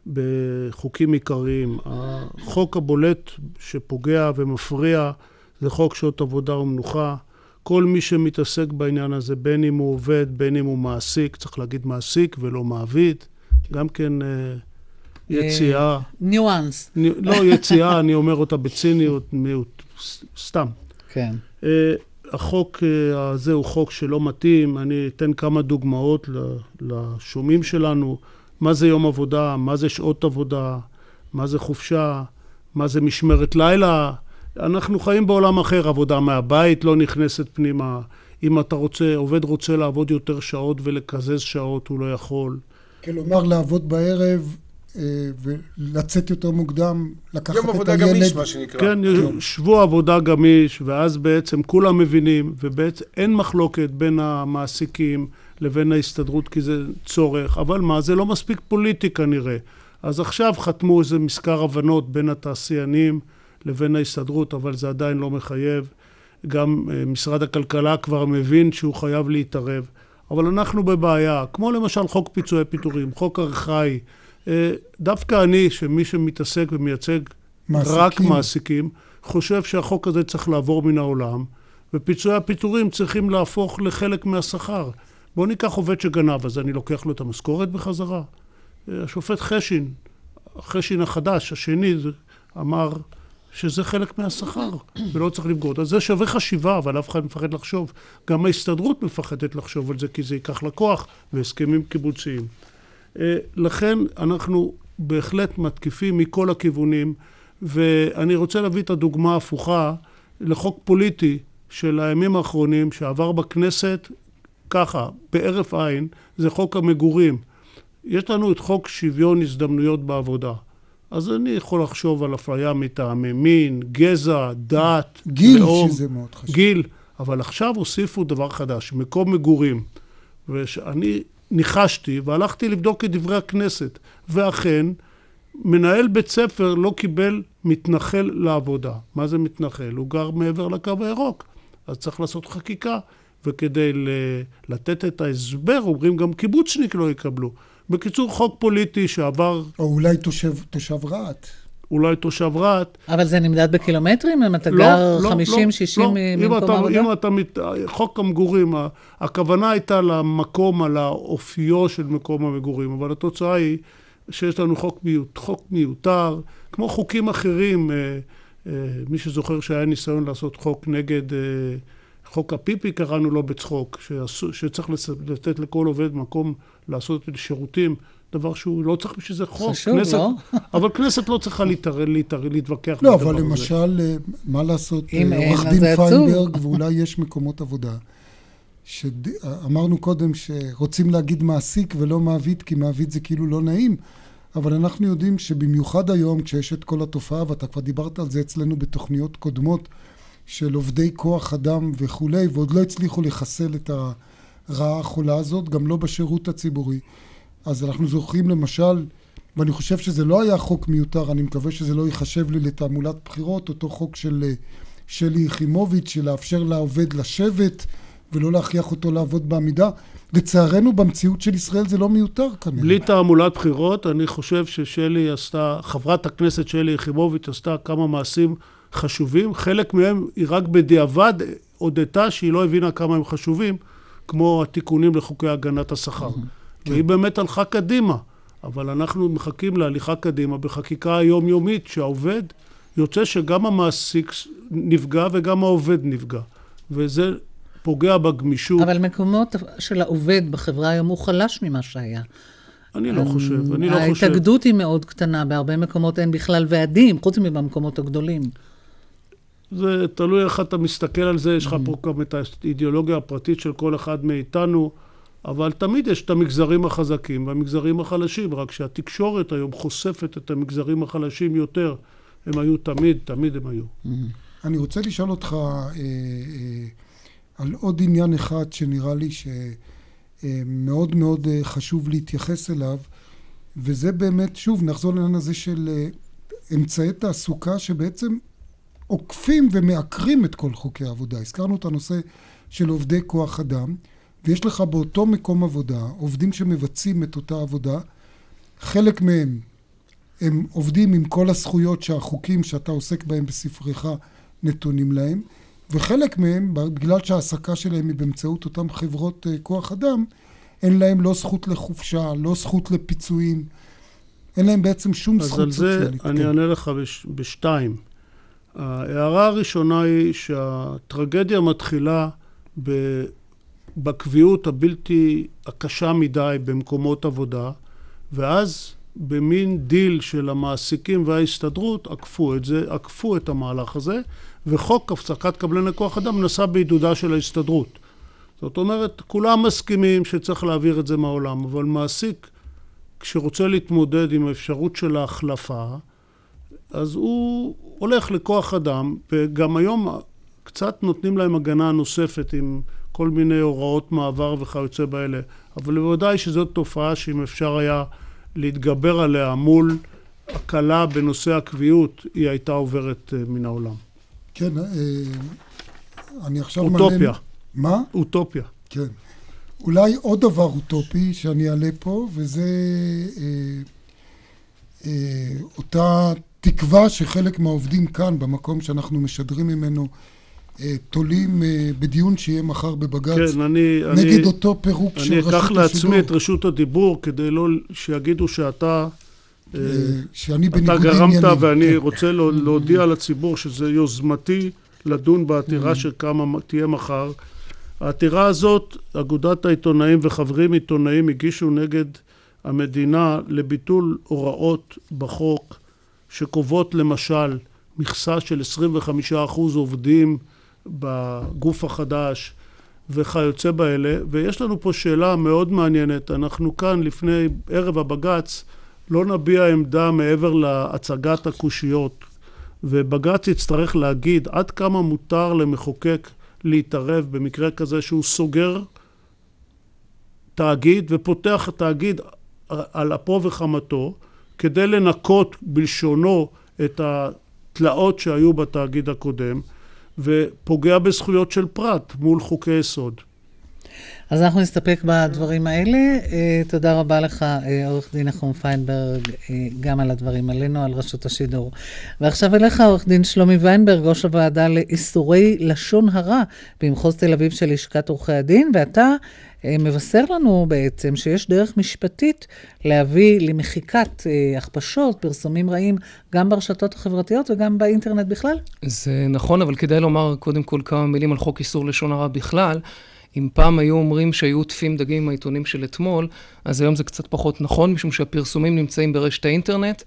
בחוקים עיקריים. החוק הבולט שפוגע ומפריע זה חוק שעות עבודה ומנוחה. כל מי שמתעסק בעניין הזה, בין אם הוא עובד, בין אם הוא מעסיק, צריך להגיד מעסיק ולא מעביד, גם כן אה, יציאה. ניואנס. לא, יציאה, אני אומר אותה בציניות, מיעוט, סתם. כן. Uh, החוק uh, הזה הוא חוק שלא מתאים, אני אתן כמה דוגמאות לשומעים שלנו, מה זה יום עבודה, מה זה שעות עבודה, מה זה חופשה, מה זה משמרת לילה. אנחנו חיים בעולם אחר, עבודה מהבית לא נכנסת פנימה. אם אתה רוצה, עובד רוצה לעבוד יותר שעות ולקזז שעות, הוא לא יכול. כלומר, לעבוד בערב אה, ולצאת יותר מוקדם, לקחת את הילד. יום עבודה גמיש, מה שנקרא. כן, שבוע עבודה גמיש, ואז בעצם כולם מבינים, ובעצם אין מחלוקת בין המעסיקים לבין ההסתדרות, כי זה צורך, אבל מה, זה לא מספיק פוליטי כנראה. אז עכשיו חתמו איזה מזכר הבנות בין התעשיינים לבין ההסתדרות, אבל זה עדיין לא מחייב. גם אה, משרד הכלכלה כבר מבין שהוא חייב להתערב. אבל אנחנו בבעיה, כמו למשל חוק פיצויי פיטורים, חוק ארכאי. אה, דווקא אני, שמי שמתעסק ומייצג מעסיקים. רק מעסיקים, חושב שהחוק הזה צריך לעבור מן העולם, ופיצויי הפיטורים צריכים להפוך לחלק מהשכר. בואו ניקח עובד שגנב, אז אני לוקח לו את המשכורת בחזרה. אה, השופט חשין, חשין החדש, השני, אמר שזה חלק מהשכר, ולא צריך לפגוע. אז זה שווה חשיבה, אבל אף אחד מפחד לחשוב. גם ההסתדרות מפחדת לחשוב על זה, כי זה ייקח לקוח והסכמים קיבוציים. אה, לכן אנחנו בהחלט מתקיפים מכל הכיוונים, ואני רוצה להביא את הדוגמה ההפוכה לחוק פוליטי של הימים האחרונים שעבר בכנסת ככה, בהרף עין, זה חוק המגורים. יש לנו את חוק שוויון הזדמנויות בעבודה. אז אני יכול לחשוב על אפליה מטעמי מין, גזע, דת, גיל, לאום, שזה מאוד חשוב. גיל, אבל עכשיו הוסיפו דבר חדש, מקום מגורים. ואני ניחשתי והלכתי לבדוק את דברי הכנסת, ואכן, מנהל בית ספר לא קיבל מתנחל לעבודה. מה זה מתנחל? הוא גר מעבר לקו הירוק, אז צריך לעשות חקיקה. וכדי לתת את ההסבר, אומרים גם קיבוצניק לא יקבלו. בקיצור, חוק פוליטי שעבר... או אולי תושב, תושב רהט. אולי תושב רהט. אבל זה נמדד בקילומטרים? אם אתה לא, גר לא, 50-60 לא, ממקום העבודה? אם אתה, מת... חוק המגורים, הכוונה הייתה למקום, על האופיו של מקום המגורים, אבל התוצאה היא שיש לנו חוק, מיוט, חוק מיותר, כמו חוקים אחרים, אה, אה, מי שזוכר שהיה ניסיון לעשות חוק נגד... אה, חוק הפיפי קראנו לו בצחוק, שצריך לתת לכל עובד מקום לעשות את השירותים, דבר שהוא לא צריך בשביל זה חוק. חשוב, כנסת, לא? אבל כנסת לא צריכה להתערב, להתערב, להתווכח. לא, אבל למשל, אה, מה לעשות, אה, עורך דין פיינברג, ואולי יש מקומות עבודה, שאמרנו קודם שרוצים להגיד מעסיק ולא מעביד, כי מעביד זה כאילו לא נעים. אבל אנחנו יודעים שבמיוחד היום, כשיש את כל התופעה, ואתה כבר דיברת על זה אצלנו בתוכניות קודמות, של עובדי כוח אדם וכולי, ועוד לא הצליחו לחסל את הרעה החולה הזאת, גם לא בשירות הציבורי. אז אנחנו זוכרים למשל ואני חושב שזה לא היה חוק מיותר, אני מקווה שזה לא ייחשב לי לתעמולת בחירות, אותו חוק של אה, שלי יחימוביץ', של לאפשר לעובד לשבת ולא להכריח אותו לעבוד בעמידה. לצערנו, במציאות של ישראל זה לא מיותר כנראה. בלי תעמולת בחירות, אני חושב ששלי עשתה, חברת הכנסת שלי יחימוביץ' עשתה כמה מעשים חשובים. חלק מהם היא רק בדיעבד הודתה שהיא לא הבינה כמה הם חשובים, כמו התיקונים לחוקי הגנת השכר. כן. והיא באמת הלכה קדימה. אבל אנחנו מחכים להליכה קדימה בחקיקה היומיומית שהעובד יוצא שגם המעסיק נפגע וגם העובד נפגע. וזה פוגע בגמישות. אבל מקומות של העובד בחברה היום הוא חלש ממה שהיה. אני לא חושב, אני לא חושב. ההתאגדות היא מאוד קטנה, בהרבה מקומות אין בכלל ועדים, חוץ מבמקומות הגדולים. זה תלוי איך אתה מסתכל על זה, יש לך פה גם את האידיאולוגיה הפרטית של כל אחד מאיתנו, אבל תמיד יש את המגזרים החזקים והמגזרים החלשים, רק שהתקשורת היום חושפת את המגזרים החלשים יותר. הם היו תמיד, תמיד הם היו. אני רוצה לשאול אותך אה, אה, על עוד עניין אחד שנראה לי שמאוד מאוד אה, חשוב להתייחס אליו, וזה באמת, שוב, נחזור לעניין הזה של אה, אמצעי תעסוקה שבעצם עוקפים ומעקרים את כל חוקי העבודה. הזכרנו את הנושא של עובדי כוח אדם, ויש לך באותו מקום עבודה עובדים שמבצעים את אותה עבודה, חלק מהם הם עובדים עם כל הזכויות שהחוקים שאתה עוסק בהם בספרך נתונים להם, וחלק מהם, בגלל שההעסקה שלהם היא באמצעות אותן חברות אה, כוח אדם, אין להם לא זכות לחופשה, לא זכות לפיצויים, אין להם בעצם שום זכות סוציאלית. אז על זה אני כן. אענה לך בש, בשתיים. ההערה הראשונה היא שהטרגדיה מתחילה ב, בקביעות הבלתי הקשה מדי במקומות עבודה, ואז במין דיל של המעסיקים וההסתדרות עקפו את זה, עקפו את המהלך הזה, וחוק הפסקת קבלני כוח אדם נסע בעידודה של ההסתדרות. זאת אומרת, כולם מסכימים שצריך להעביר את זה מהעולם, אבל מעסיק, כשרוצה להתמודד עם האפשרות של ההחלפה, אז הוא הולך לכוח אדם, וגם היום קצת נותנים להם הגנה נוספת עם כל מיני הוראות מעבר וכיוצא באלה, אבל בוודאי שזאת תופעה שאם אפשר היה להתגבר עליה מול הקלה בנושא הקביעות, היא הייתה עוברת אה, מן העולם. כן, אה, אני עכשיו אוטופיה. מה? אוטופיה. כן. אולי עוד דבר אוטופי שאני אעלה פה, וזה אה, אה, אותה תקווה שחלק מהעובדים כאן, במקום שאנחנו משדרים ממנו, תולים אה, בדיון שיהיה מחר בבג"ץ כן, אני, נגד אני, אותו פירוק של רשות השידור. אני. אקח לעצמי את רשות הדיבור כדי לא שיגידו שאתה... אה, שאני אתה בניגוד גרמת עניינים. ואני כן. רוצה לה- להודיע לציבור שזה יוזמתי לדון בעתירה שקמה תהיה מחר. העתירה הזאת, אגודת העיתונאים וחברים עיתונאים הגישו נגד המדינה לביטול הוראות בחוק שקובעות למשל מכסה של 25% עובדים בגוף החדש וכיוצא באלה, ויש לנו פה שאלה מאוד מעניינת. אנחנו כאן לפני ערב הבג"ץ לא נביע עמדה מעבר להצגת הקושיות, ובג"ץ יצטרך להגיד עד כמה מותר למחוקק להתערב במקרה כזה שהוא סוגר תאגיד ופותח תאגיד על אפו וחמתו כדי לנקות בלשונו את התלאות שהיו בתאגיד הקודם ופוגע בזכויות של פרט מול חוקי יסוד. אז אנחנו נסתפק בדברים האלה. אה, תודה רבה לך, אה, עורך דין נחום פיינברג, אה, גם על הדברים עלינו, על רשות השידור. ועכשיו אליך, עורך דין שלומי ויינברג, ראש הוועדה לאיסורי לשון הרע במחוז תל אביב של לשכת עורכי הדין, ואתה מבשר לנו בעצם שיש דרך משפטית להביא למחיקת הכפשות, פרסומים רעים, גם ברשתות החברתיות וגם באינטרנט בכלל? זה נכון, אבל כדאי לומר קודם כל כמה מילים על חוק איסור לשון הרע בכלל. אם פעם היו אומרים שהיו עוטפים דגים עם העיתונים של אתמול, אז היום זה קצת פחות נכון, משום שהפרסומים נמצאים ברשת האינטרנט,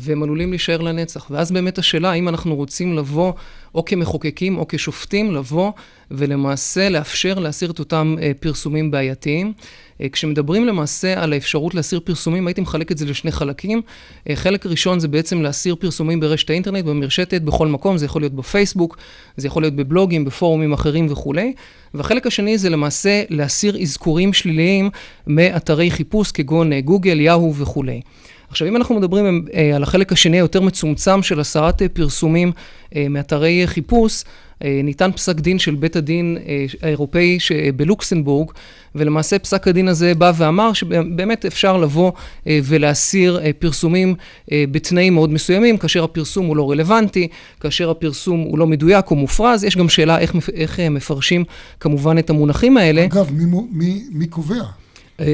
והם עלולים להישאר לנצח. ואז באמת השאלה, האם אנחנו רוצים לבוא, או כמחוקקים או כשופטים, לבוא ולמעשה לאפשר להסיר את אותם אה, פרסומים בעייתיים. אה, כשמדברים למעשה על האפשרות להסיר פרסומים, הייתי מחלק את זה לשני חלקים. אה, חלק ראשון זה בעצם להסיר פרסומים ברשת האינטרנט, במרשתת, בכל מקום, זה יכול להיות בפייסבוק, זה יכול להיות בבלוגים, בפורומים אחרים וכולי. והחלק השני זה למעשה להסיר אזכורים שליליים מאתרי חיפוש כגון אה, גוגל, יהו וכולי. עכשיו, אם אנחנו מדברים על החלק השני היותר מצומצם של הסרת פרסומים מאתרי חיפוש, ניתן פסק דין של בית הדין האירופאי בלוקסנבורג, ולמעשה פסק הדין הזה בא ואמר שבאמת אפשר לבוא ולהסיר פרסומים בתנאים מאוד מסוימים, כאשר הפרסום הוא לא רלוונטי, כאשר הפרסום הוא לא מדויק או מופרז, יש גם שאלה איך, איך מפרשים כמובן את המונחים האלה. אגב, מי, מי, מי קובע?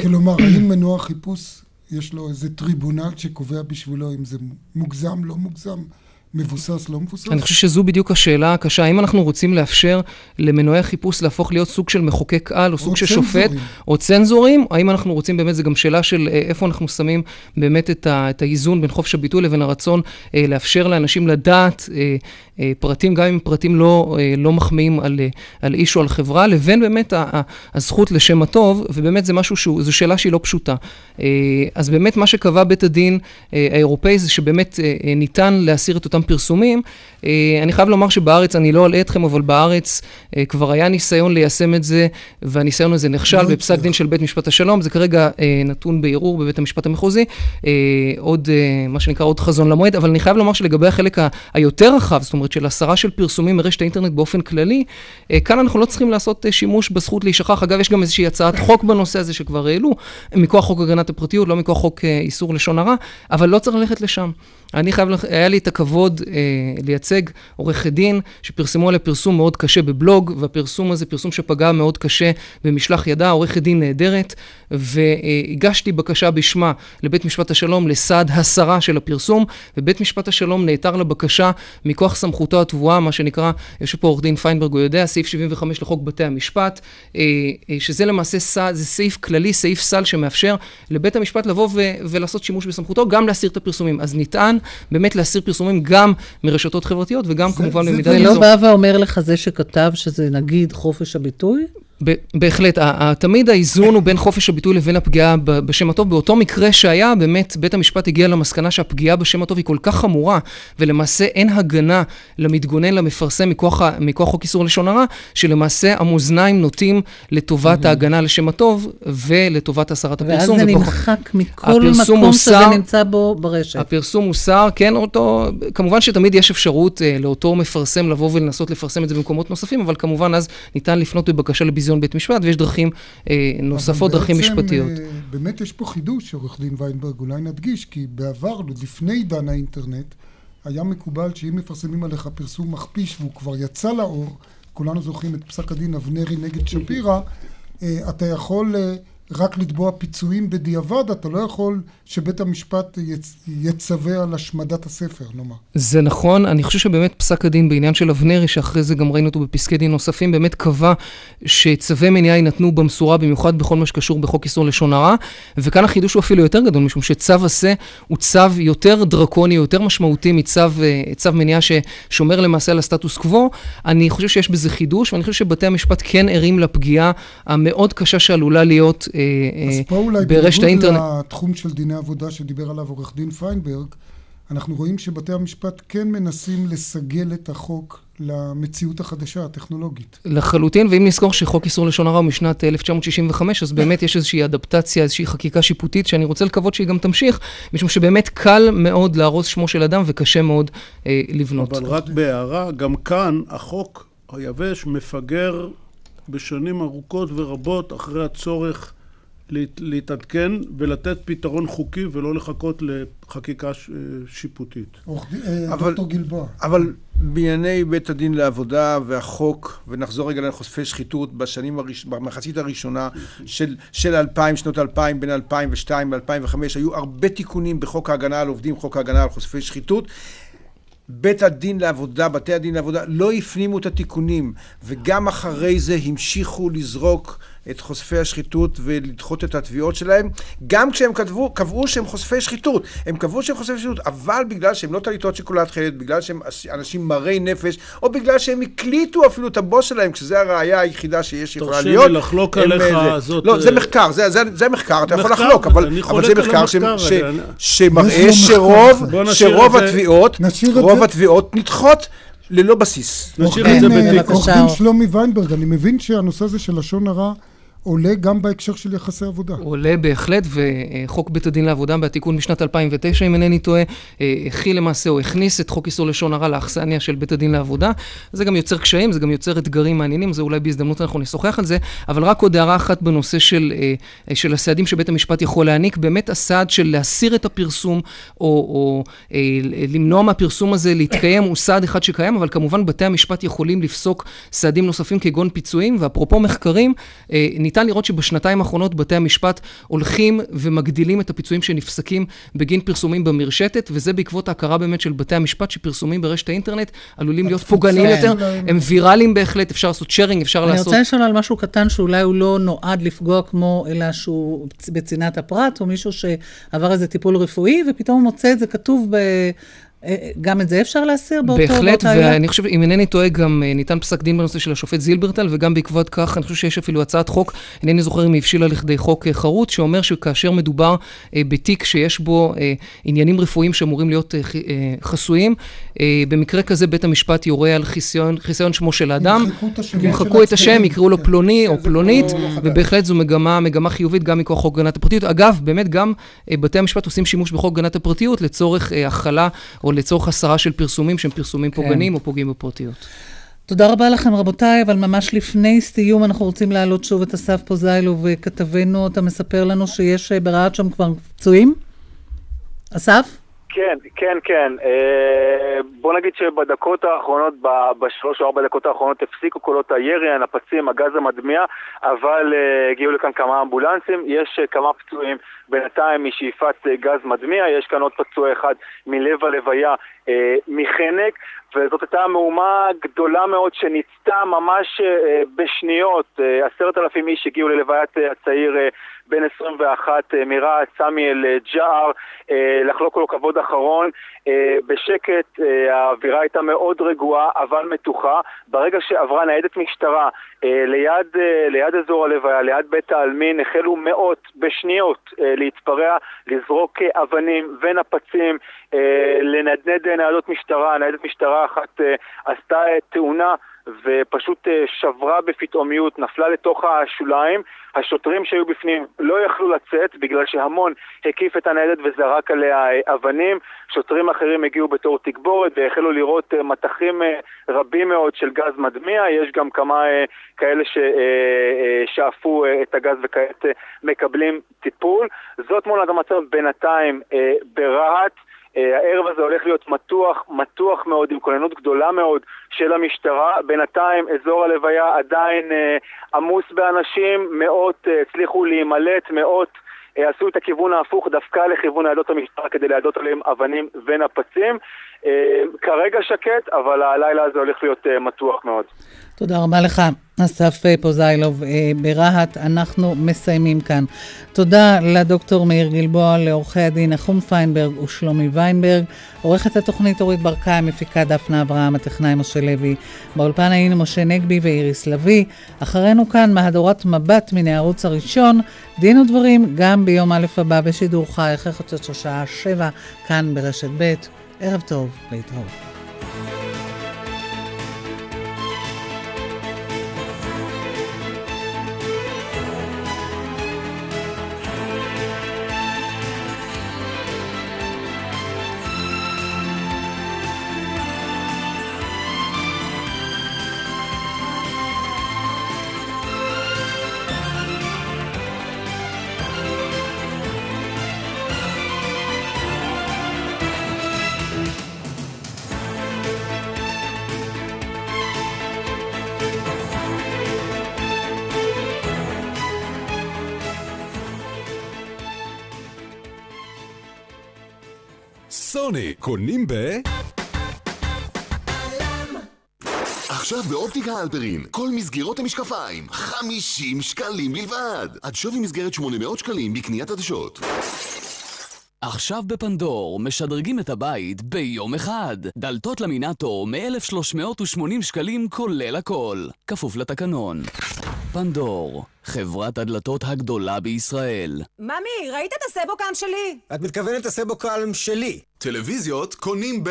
כלומר, האם מנוע חיפוש יש לו איזה טריבונל שקובע בשבילו אם זה מוגזם, לא מוגזם? מבוסס, לא מבוסס? אני חושב שזו בדיוק השאלה הקשה. האם אנחנו רוצים לאפשר למנועי החיפוש להפוך להיות סוג של מחוקק על, או סוג של שופט, או צנזורים? האם אנחנו רוצים באמת, זו גם שאלה של איפה אנחנו שמים באמת את, ה, את האיזון בין חופש הביטוי לבין הרצון אה, לאפשר לאנשים לדעת אה, אה, פרטים, גם אם פרטים לא, אה, לא מחמיאים על, אה, על איש או על חברה, לבין באמת ה, ה, הזכות לשם הטוב, ובאמת זה משהו שהוא, זו שאלה שהיא לא פשוטה. אה, אז באמת מה שקבע בית הדין אה, האירופאי זה שבאמת אה, אה ניתן להסיר את אותם אותם פרסומים. אה, אני חייב לומר שבארץ, אני לא אלאה אתכם, אבל בארץ אה, כבר היה ניסיון ליישם את זה, והניסיון הזה נכשל לא בפסק דין של בית משפט השלום. זה כרגע אה, נתון בערעור בבית המשפט המחוזי, עוד, מה שנקרא, עוד חזון למועד, אבל אני חייב לומר שלגבי החלק היותר רחב, זאת אומרת של הסרה של פרסומים מרשת האינטרנט באופן כללי, כאן אנחנו לא צריכים לעשות שימוש בזכות להישכח. אגב, יש גם איזושהי הצעת חוק בנושא הזה שכבר העלו, מכוח חוק הגנת הפרטיות, לא מכוח חוק איסור לשון הרע, אבל לא צריך ללכת לשם. אני חייב, היה לי את הכבוד אה, לייצג עורכי דין שפרסמו עליה פרסום מאוד קשה בבלוג, והפרסום הזה פרסום שפגע מאוד קשה במשלח ידה, עורכת דין נהדרת, והגשתי בקשה בשמה לבית משפט השלום לסעד הסרה של הפרסום, ובית משפט השלום נעתר לבקשה מכוח סמכותו התבואה, מה שנקרא, יושב פה עורך דין פיינברג, הוא יודע, סעיף 75 לחוק בתי המשפט, אה, אה, שזה למעשה סעד, זה סעיף כללי, סעיף סל שמאפשר לבית המשפט לבוא ו- ולעשות שימוש בסמכותו, גם להסיר את הפרסומים. אז נטען באמת להסיר פרסומים גם מרשתות חברתיות וגם זה, כמובן במידה... זה לא בא ואומר לך זה שכתב שזה נגיד חופש הביטוי? בהחלט, תמיד האיזון הוא בין חופש הביטוי לבין הפגיעה בשם הטוב. באותו מקרה שהיה, באמת בית המשפט הגיע למסקנה שהפגיעה בשם הטוב היא כל כך חמורה, ולמעשה אין הגנה למתגונן, למפרסם, מכוח, מכוח חוק איסור לשון הרע, שלמעשה המאזניים נוטים לטובת ההגנה לשם הטוב ולטובת הסרת הפרסום. ואז זה נמחק מכל מקום שזה נמצא בו ברשת. הפרסום הוסר, כן, אותו, כמובן שתמיד יש אפשרות אה, לאותו מפרסם לבוא ולנסות לפרסם את זה במקומות נוספים, אבל כמובן אז ניתן לפנות בבקשה לביזיון. ביזיון בית משפט, ויש דרכים אה, נוספות, דרכים משפטיות. אה, באמת יש פה חידוש, עורך דין ויינברג, אולי נדגיש, כי בעבר, לפני עידן האינטרנט, היה מקובל שאם מפרסמים עליך פרסום מכפיש והוא כבר יצא לאור, כולנו זוכרים את פסק הדין אבנרי נגד שפירא, אה, אתה יכול... אה, רק לתבוע פיצויים בדיעבד, אתה לא יכול שבית המשפט יצ... יצווה על השמדת הספר, נאמר. זה נכון, אני חושב שבאמת פסק הדין בעניין של אבנרי, שאחרי זה גם ראינו אותו בפסקי דין נוספים, באמת קבע שצווי מניעה יינתנו במשורה, במיוחד בכל מה שקשור בחוק איסור לשון הרע, וכאן החידוש הוא אפילו יותר גדול, משום שצו עשה הוא צו יותר דרקוני, יותר משמעותי מצו צו מניעה ששומר למעשה על הסטטוס קוו. אני חושב שיש בזה חידוש, ואני חושב שבתי המשפט כן ערים לפגיעה המאוד קשה שעלולה להיות אה, אה, ברשת האינטרנט... אז פה אולי בניגוד לתחום של דיני עבודה שדיבר עליו עורך דין פיינברג, אנחנו רואים שבתי המשפט כן מנסים לסגל את החוק למציאות החדשה, הטכנולוגית. לחלוטין, ואם נזכור שחוק איסור לשון הרע הוא משנת 1965, אז באמת יש איזושהי אדפטציה, איזושהי חקיקה שיפוטית, שאני רוצה לקוות שהיא גם תמשיך, משום שבאמת קל מאוד להרוס שמו של אדם וקשה מאוד אה, לבנות. אבל רק בהערה, גם כאן החוק היבש מפגר בשנים ארוכות ורבות אחרי הצורך להתעדכן ולתת פתרון חוקי ולא לחכות לחקיקה שיפוטית. אה, דוקטור גלבוע. אבל בענייני בית הדין לעבודה והחוק, ונחזור רגע לחושפי שחיתות בשנים, הראש... במחצית הראשונה של, של 2000, שנות 2000, בין 2002 ל-2005, היו הרבה תיקונים בחוק ההגנה על עובדים, חוק ההגנה על חושפי שחיתות. בית הדין לעבודה, בתי הדין לעבודה, לא הפנימו את התיקונים, וגם אחרי זה המשיכו לזרוק את חושפי השחיתות ולדחות את התביעות שלהם, גם כשהם כתבו, קבעו שהם חושפי שחיתות. הם קבעו שהם חושפי שחיתות, אבל בגלל שהם לא טליתות שיקולת חלד, בגלל שהם אנשים מרי נפש, או בגלל שהם הקליטו אפילו את הבוס שלהם, כשזה הראייה היחידה שיש יכולה להיות. תרשה לי לחלוק עליך, זה, זאת... לא, זה אה, מחקר, זה, זה, זה מחקר, אתה יכול לחלוק, אבל, אבל זה מחקר ש, ש, שמראה שרוב, שרוב התביעות, רוב התביעות נדחות. ללא בסיס. נשאיר את זה בתיקו. עורך דין שלומי ויינברג, אני מבין שהנושא הזה של לשון הרע עולה גם בהקשר של יחסי עבודה. עולה בהחלט, וחוק בית הדין לעבודה בתיקון משנת 2009, אם אינני טועה, הכיל למעשה או הכניס את חוק איסור לשון הרע לאכסניה של בית הדין לעבודה. זה גם יוצר קשיים, זה גם יוצר אתגרים מעניינים, זה אולי בהזדמנות אנחנו נשוחח על זה, אבל רק עוד הערה אחת בנושא של, של הסעדים שבית המשפט יכול להעניק, באמת הסעד של להסיר את הפרסום, או, או למנוע מהפרסום הזה להתקיים, הוא סעד אחד שקיים, אבל כמובן בתי המשפט יכולים לפסוק סעדים נוספים כגון פיצויים, ואפרופו מחקרים, ניתן לראות שבשנתיים האחרונות בתי המשפט הולכים ומגדילים את הפיצויים שנפסקים בגין פרסומים במרשתת, וזה בעקבות ההכרה באמת של בתי המשפט שפרסומים ברשת האינטרנט עלולים להיות פוגעניים יותר. הם ויראליים בהחלט, אפשר לעשות שיירינג, אפשר לעשות... אני רוצה לשאול על משהו קטן שאולי הוא לא נועד לפגוע כמו, אלא שהוא בצנעת הפרט, או מישהו שעבר איזה טיפול רפואי, ופתאום הוא מוצא את זה כתוב ב... גם את זה אפשר להסיר באותו... בהחלט, ואני חושב, אם אינני טועה, גם ניתן פסק דין בנושא של השופט זילברטל, וגם בעקבות כך, אני חושב שיש אפילו הצעת חוק, אינני זוכר אם היא הבשילה לכדי חוק חרוץ, שאומר שכאשר מדובר בתיק שיש בו עניינים רפואיים שאמורים להיות חסויים, במקרה כזה בית המשפט יורה על חיסיון, חיסיון שמו של האדם, ימחקו את השם, יקראו לו פלוני או פלונית, ובהחלט זו מגמה, מגמה חיובית גם מכוח חוק הגנת הפרטיות. אגב, באמת גם בתי המשפט עושים שימוש בחוק הגנת הפרטיות לצורך הכלה או לצורך הסרה של פרסומים שהם פרסומים כן. פוגעניים או פוגעים בפרטיות. תודה רבה לכם רבותיי, אבל ממש לפני סיום אנחנו רוצים להעלות שוב את אסף פוזיילוב, כתבנו, אתה מספר לנו שיש ברהט שם כבר פצועים? אסף? כן, כן, כן. בוא נגיד שבדקות האחרונות, בשלוש או ארבע דקות האחרונות הפסיקו קולות הירי, הנפצים, הגז המדמיע, אבל הגיעו לכאן כמה אמבולנסים, יש כמה פצועים. בינתיים משאיפת גז מדמיע, יש כאן עוד פצוע אחד מלב הלוויה מחנק, וזאת הייתה מהומה גדולה מאוד שניצתה ממש בשניות, עשרת אלפים איש הגיעו ללוויית הצעיר בן 21 מרהט, סמי אל-ג'ער, לחלוק לו כבוד אחרון. בשקט, האווירה הייתה מאוד רגועה, אבל מתוחה. ברגע שעברה ניידת משטרה ליד, ליד אזור הלוויה, ליד בית העלמין, החלו מאות בשניות להתפרע, לזרוק אבנים ונפצים, לנדנד ניידות משטרה. ניידת משטרה אחת עשתה תאונה. ופשוט שברה בפתאומיות, נפלה לתוך השוליים. השוטרים שהיו בפנים לא יכלו לצאת בגלל שהמון הקיף את הניידת וזרק עליה אבנים. שוטרים אחרים הגיעו בתור תגבורת והחלו לראות מטחים רבים מאוד של גז מדמיע. יש גם כמה כאלה ששאפו את הגז וכעת מקבלים טיפול. זאת תמונת המצב בינתיים ברהט. הערב הזה הולך להיות מתוח, מתוח מאוד, עם כוננות גדולה מאוד של המשטרה. בינתיים אזור הלוויה עדיין אה, עמוס באנשים, מאות אה, הצליחו להימלט, מאות אה, עשו את הכיוון ההפוך דווקא לכיוון ניידות המשטרה כדי להדות עליהם אבנים ונפצים. אה, כרגע שקט, אבל הלילה הזה הולך להיות אה, מתוח מאוד. תודה רבה לך, אסף פוזיילוב. ברהט אנחנו מסיימים כאן. תודה לדוקטור מאיר גלבוע, לעורכי הדין נחום פיינברג ושלומי ויינברג, עורכת התוכנית אורית ברקאי, מפיקה דפנה אברהם, הטכנאי משה לוי. באולפן היינו משה נגבי ואיריס לביא. אחרינו כאן מהדורת מבט מן הערוץ הראשון, דין ודברים גם ביום א' הבא בשידור חי, אחרי חצות השעה שבע, כאן ברשת ב'. ערב טוב, להתראות. קונים ב... עכשיו באופטיקה אלפרין, כל מסגרות המשקפיים, 50 שקלים בלבד. עד שווי מסגרת 800 שקלים בקניית עדשות. עכשיו בפנדור, משדרגים את הבית ביום אחד. דלתות למינטו מ-1380 שקלים כולל הכל. כפוף לתקנון. פנדור, חברת הדלתות הגדולה בישראל. ממי, ראית את הסבוקן שלי? את מתכוונת הסבוקן שלי. טלוויזיות קונים ב...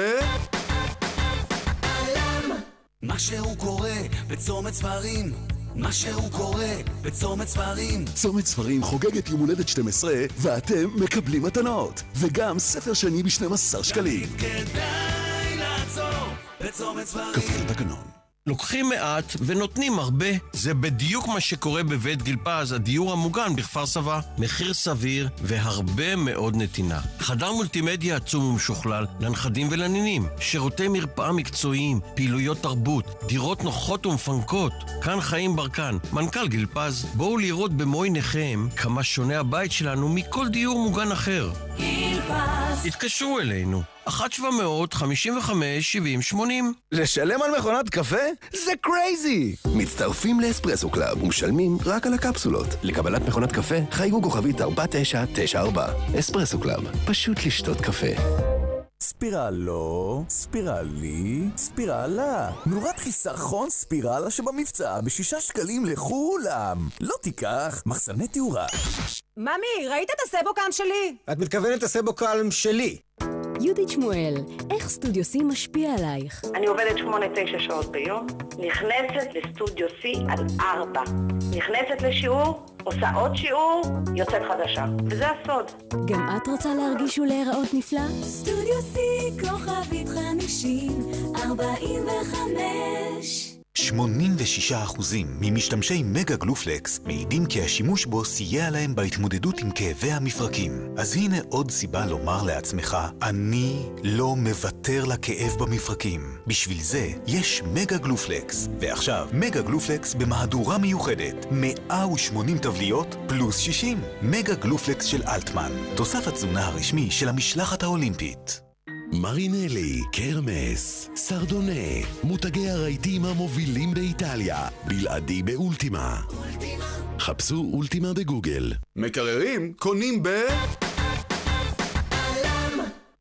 משהו קורה בצומת ספרים משהו קורה בצומת ספרים. צומת ספרים חוגגת יום הולדת 12, ואתם מקבלים מתנות. וגם ספר שני ב-12 שקלים. כדאי לעצור בצומת ספרים. כפוף לתקנון. לוקחים מעט ונותנים הרבה. זה בדיוק מה שקורה בבית גיל פז, הדיור המוגן בכפר סבא. מחיר סביר והרבה מאוד נתינה. חדר מולטימדיה עצום ומשוכלל לנכדים ולנינים. שירותי מרפאה מקצועיים, פעילויות תרבות, דירות נוחות ומפנקות. כאן חיים ברקן, מנכ"ל גיל פז. בואו לראות במו עיניכם כמה שונה הבית שלנו מכל דיור מוגן אחר. התקשרו אלינו. 1-700-55-70-80 לשלם על מכונת קפה? זה crazy! מצטרפים לאספרסו קלאב ומשלמים רק על הקפסולות. לקבלת מכונת קפה, חייגו כוכבית 4994. אספרסו קלאב, פשוט לשתות קפה. ספירלו, ספירלי, ספירלה. נורת חיסכון ספירלה שבמבצע בשישה שקלים לכולם. לא תיקח מחסני תאורה. ממי, ראית את הסבוקן שלי? את מתכוונת הסבוקלם שלי. יהודית שמואל, איך סטודיו C משפיע עלייך? אני עובדת 8-9 שעות ביום, נכנסת לסטודיו C על 4. נכנסת לשיעור, עושה עוד שיעור, יוצאת חדשה. וזה הסוד. גם את רוצה להרגיש ולהיראות נפלא? סטודיו C, כוכבית 50, 45 86% ממשתמשי מגה גלופלקס מעידים כי השימוש בו סייע להם בהתמודדות עם כאבי המפרקים. אז הנה עוד סיבה לומר לעצמך, אני לא מוותר לכאב במפרקים. בשביל זה יש מגה גלופלקס. ועכשיו, מגה גלופלקס במהדורה מיוחדת. 180 טבליות פלוס 60. מגה גלופלקס של אלטמן. תוסף התזונה הרשמי של המשלחת האולימפית. מרינלי, קרמס, סרדונה, מותגי הרהיטים המובילים באיטליה, בלעדי באולטימה. חפשו אולטימה בגוגל. מקררים קונים ב...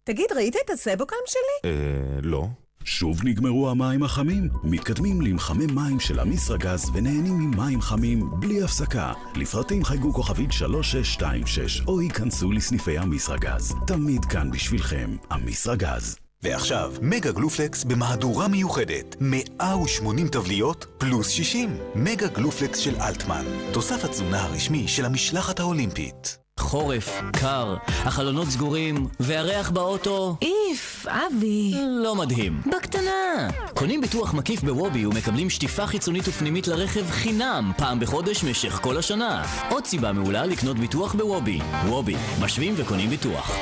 תגיד, ראית את הסבוקלם שלי? אה, לא. שוב נגמרו המים החמים? מתקדמים למחמי מים של אמיסרגז ונהנים ממים חמים בלי הפסקה. לפרטים חייגו כוכבית 3626 או ייכנסו לסניפי אמיסרגז. תמיד כאן בשבילכם, אמיסרגז. ועכשיו, מגה גלופלקס במהדורה מיוחדת. 180 טבליות פלוס 60. מגה גלופלקס של אלטמן. תוסף התזונה הרשמי של המשלחת האולימפית. חורף, קר, החלונות סגורים, והריח באוטו... איף, אבי. לא מדהים. בקטנה. קונים ביטוח מקיף בוובי ומקבלים שטיפה חיצונית ופנימית לרכב חינם פעם בחודש משך כל השנה. עוד סיבה מעולה לקנות ביטוח בוובי. וובי, משווים וקונים ביטוח.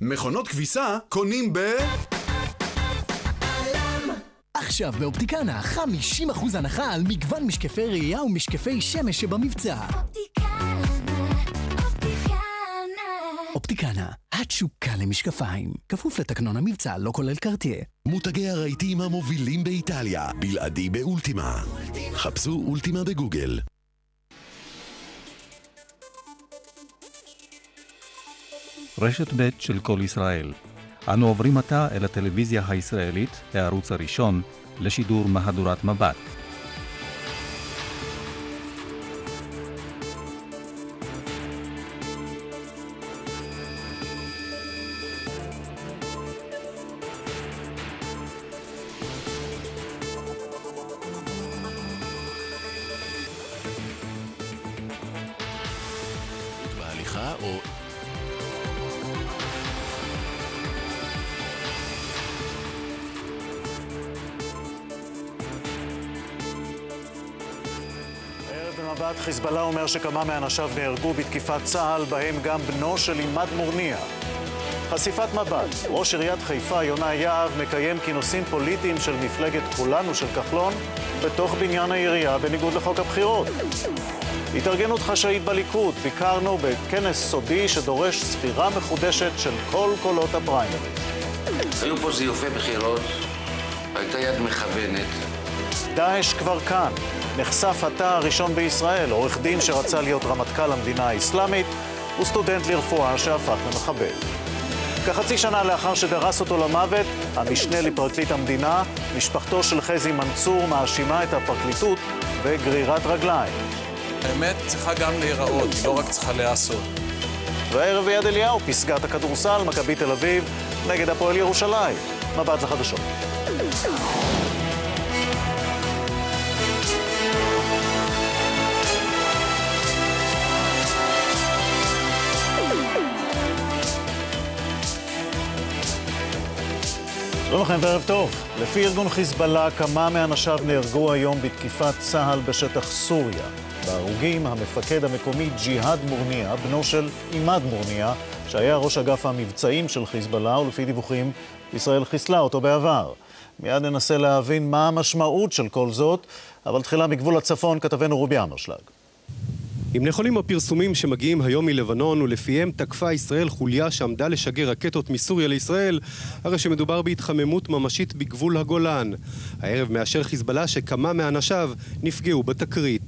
מכונות כביסה קונים ב... עכשיו באופטיקנה 50% הנחה על מגוון משקפי ראייה ומשקפי שמש שבמבצע. אופטיקנה, התשוקה למשקפיים. כפוף לתקנון המבצע, לא כולל קרטיה. מותגי הרהיטים המובילים באיטליה, בלעדי באולטימה. חפשו אולטימה בגוגל. רשת ב' של כל ישראל. אנו עוברים עתה אל הטלוויזיה הישראלית, הערוץ הראשון, לשידור מהדורת מבט. במבט חיזבאללה אומר שכמה מאנשיו נהרגו בתקיפת צה"ל, בהם גם בנו של עימאד מורניה. חשיפת מבט, ראש עיריית חיפה יונה יהב מקיים כינוסים פוליטיים של מפלגת כולנו של כחלון בתוך בניין העירייה בניגוד לחוק הבחירות. התארגנות חשאית בליכוד, ביקרנו בכנס סודי שדורש ספירה מחודשת של כל קולות הפריימריז. היו פה זיופי בחירות, הייתה יד מכוונת. דאעש כבר כאן. נחשף התא הראשון בישראל, עורך דין שרצה להיות רמטכ"ל המדינה האסלאמית, וסטודנט לרפואה שהפך למחבל. כחצי שנה לאחר שדרס אותו למוות, המשנה לפרקליט המדינה, משפחתו של חזי מנצור מאשימה את הפרקליטות בגרירת רגליים. האמת צריכה גם להיראות, היא לא רק צריכה להיעשות. והערב ביד אליהו, פסגת הכדורסל, מכבי תל אביב, נגד הפועל ירושלים. מבט לחדשות. שלום לכם וערב טוב. לפי ארגון חיזבאללה, כמה מאנשיו נהרגו היום בתקיפת צה"ל בשטח סוריה. בהרוגים, המפקד המקומי ג'יהאד מורניה, בנו של עימאד מורניה, שהיה ראש אגף המבצעים של חיזבאללה, ולפי דיווחים, ישראל חיסלה אותו בעבר. מיד ננסה להבין מה המשמעות של כל זאת, אבל תחילה מגבול הצפון, כתבנו רובי אמרשלג. אם נכונים הפרסומים שמגיעים היום מלבנון ולפיהם תקפה ישראל חוליה שעמדה לשגר רקטות מסוריה לישראל, הרי שמדובר בהתחממות ממשית בגבול הגולן. הערב מאשר חיזבאללה שכמה מאנשיו נפגעו בתקרית.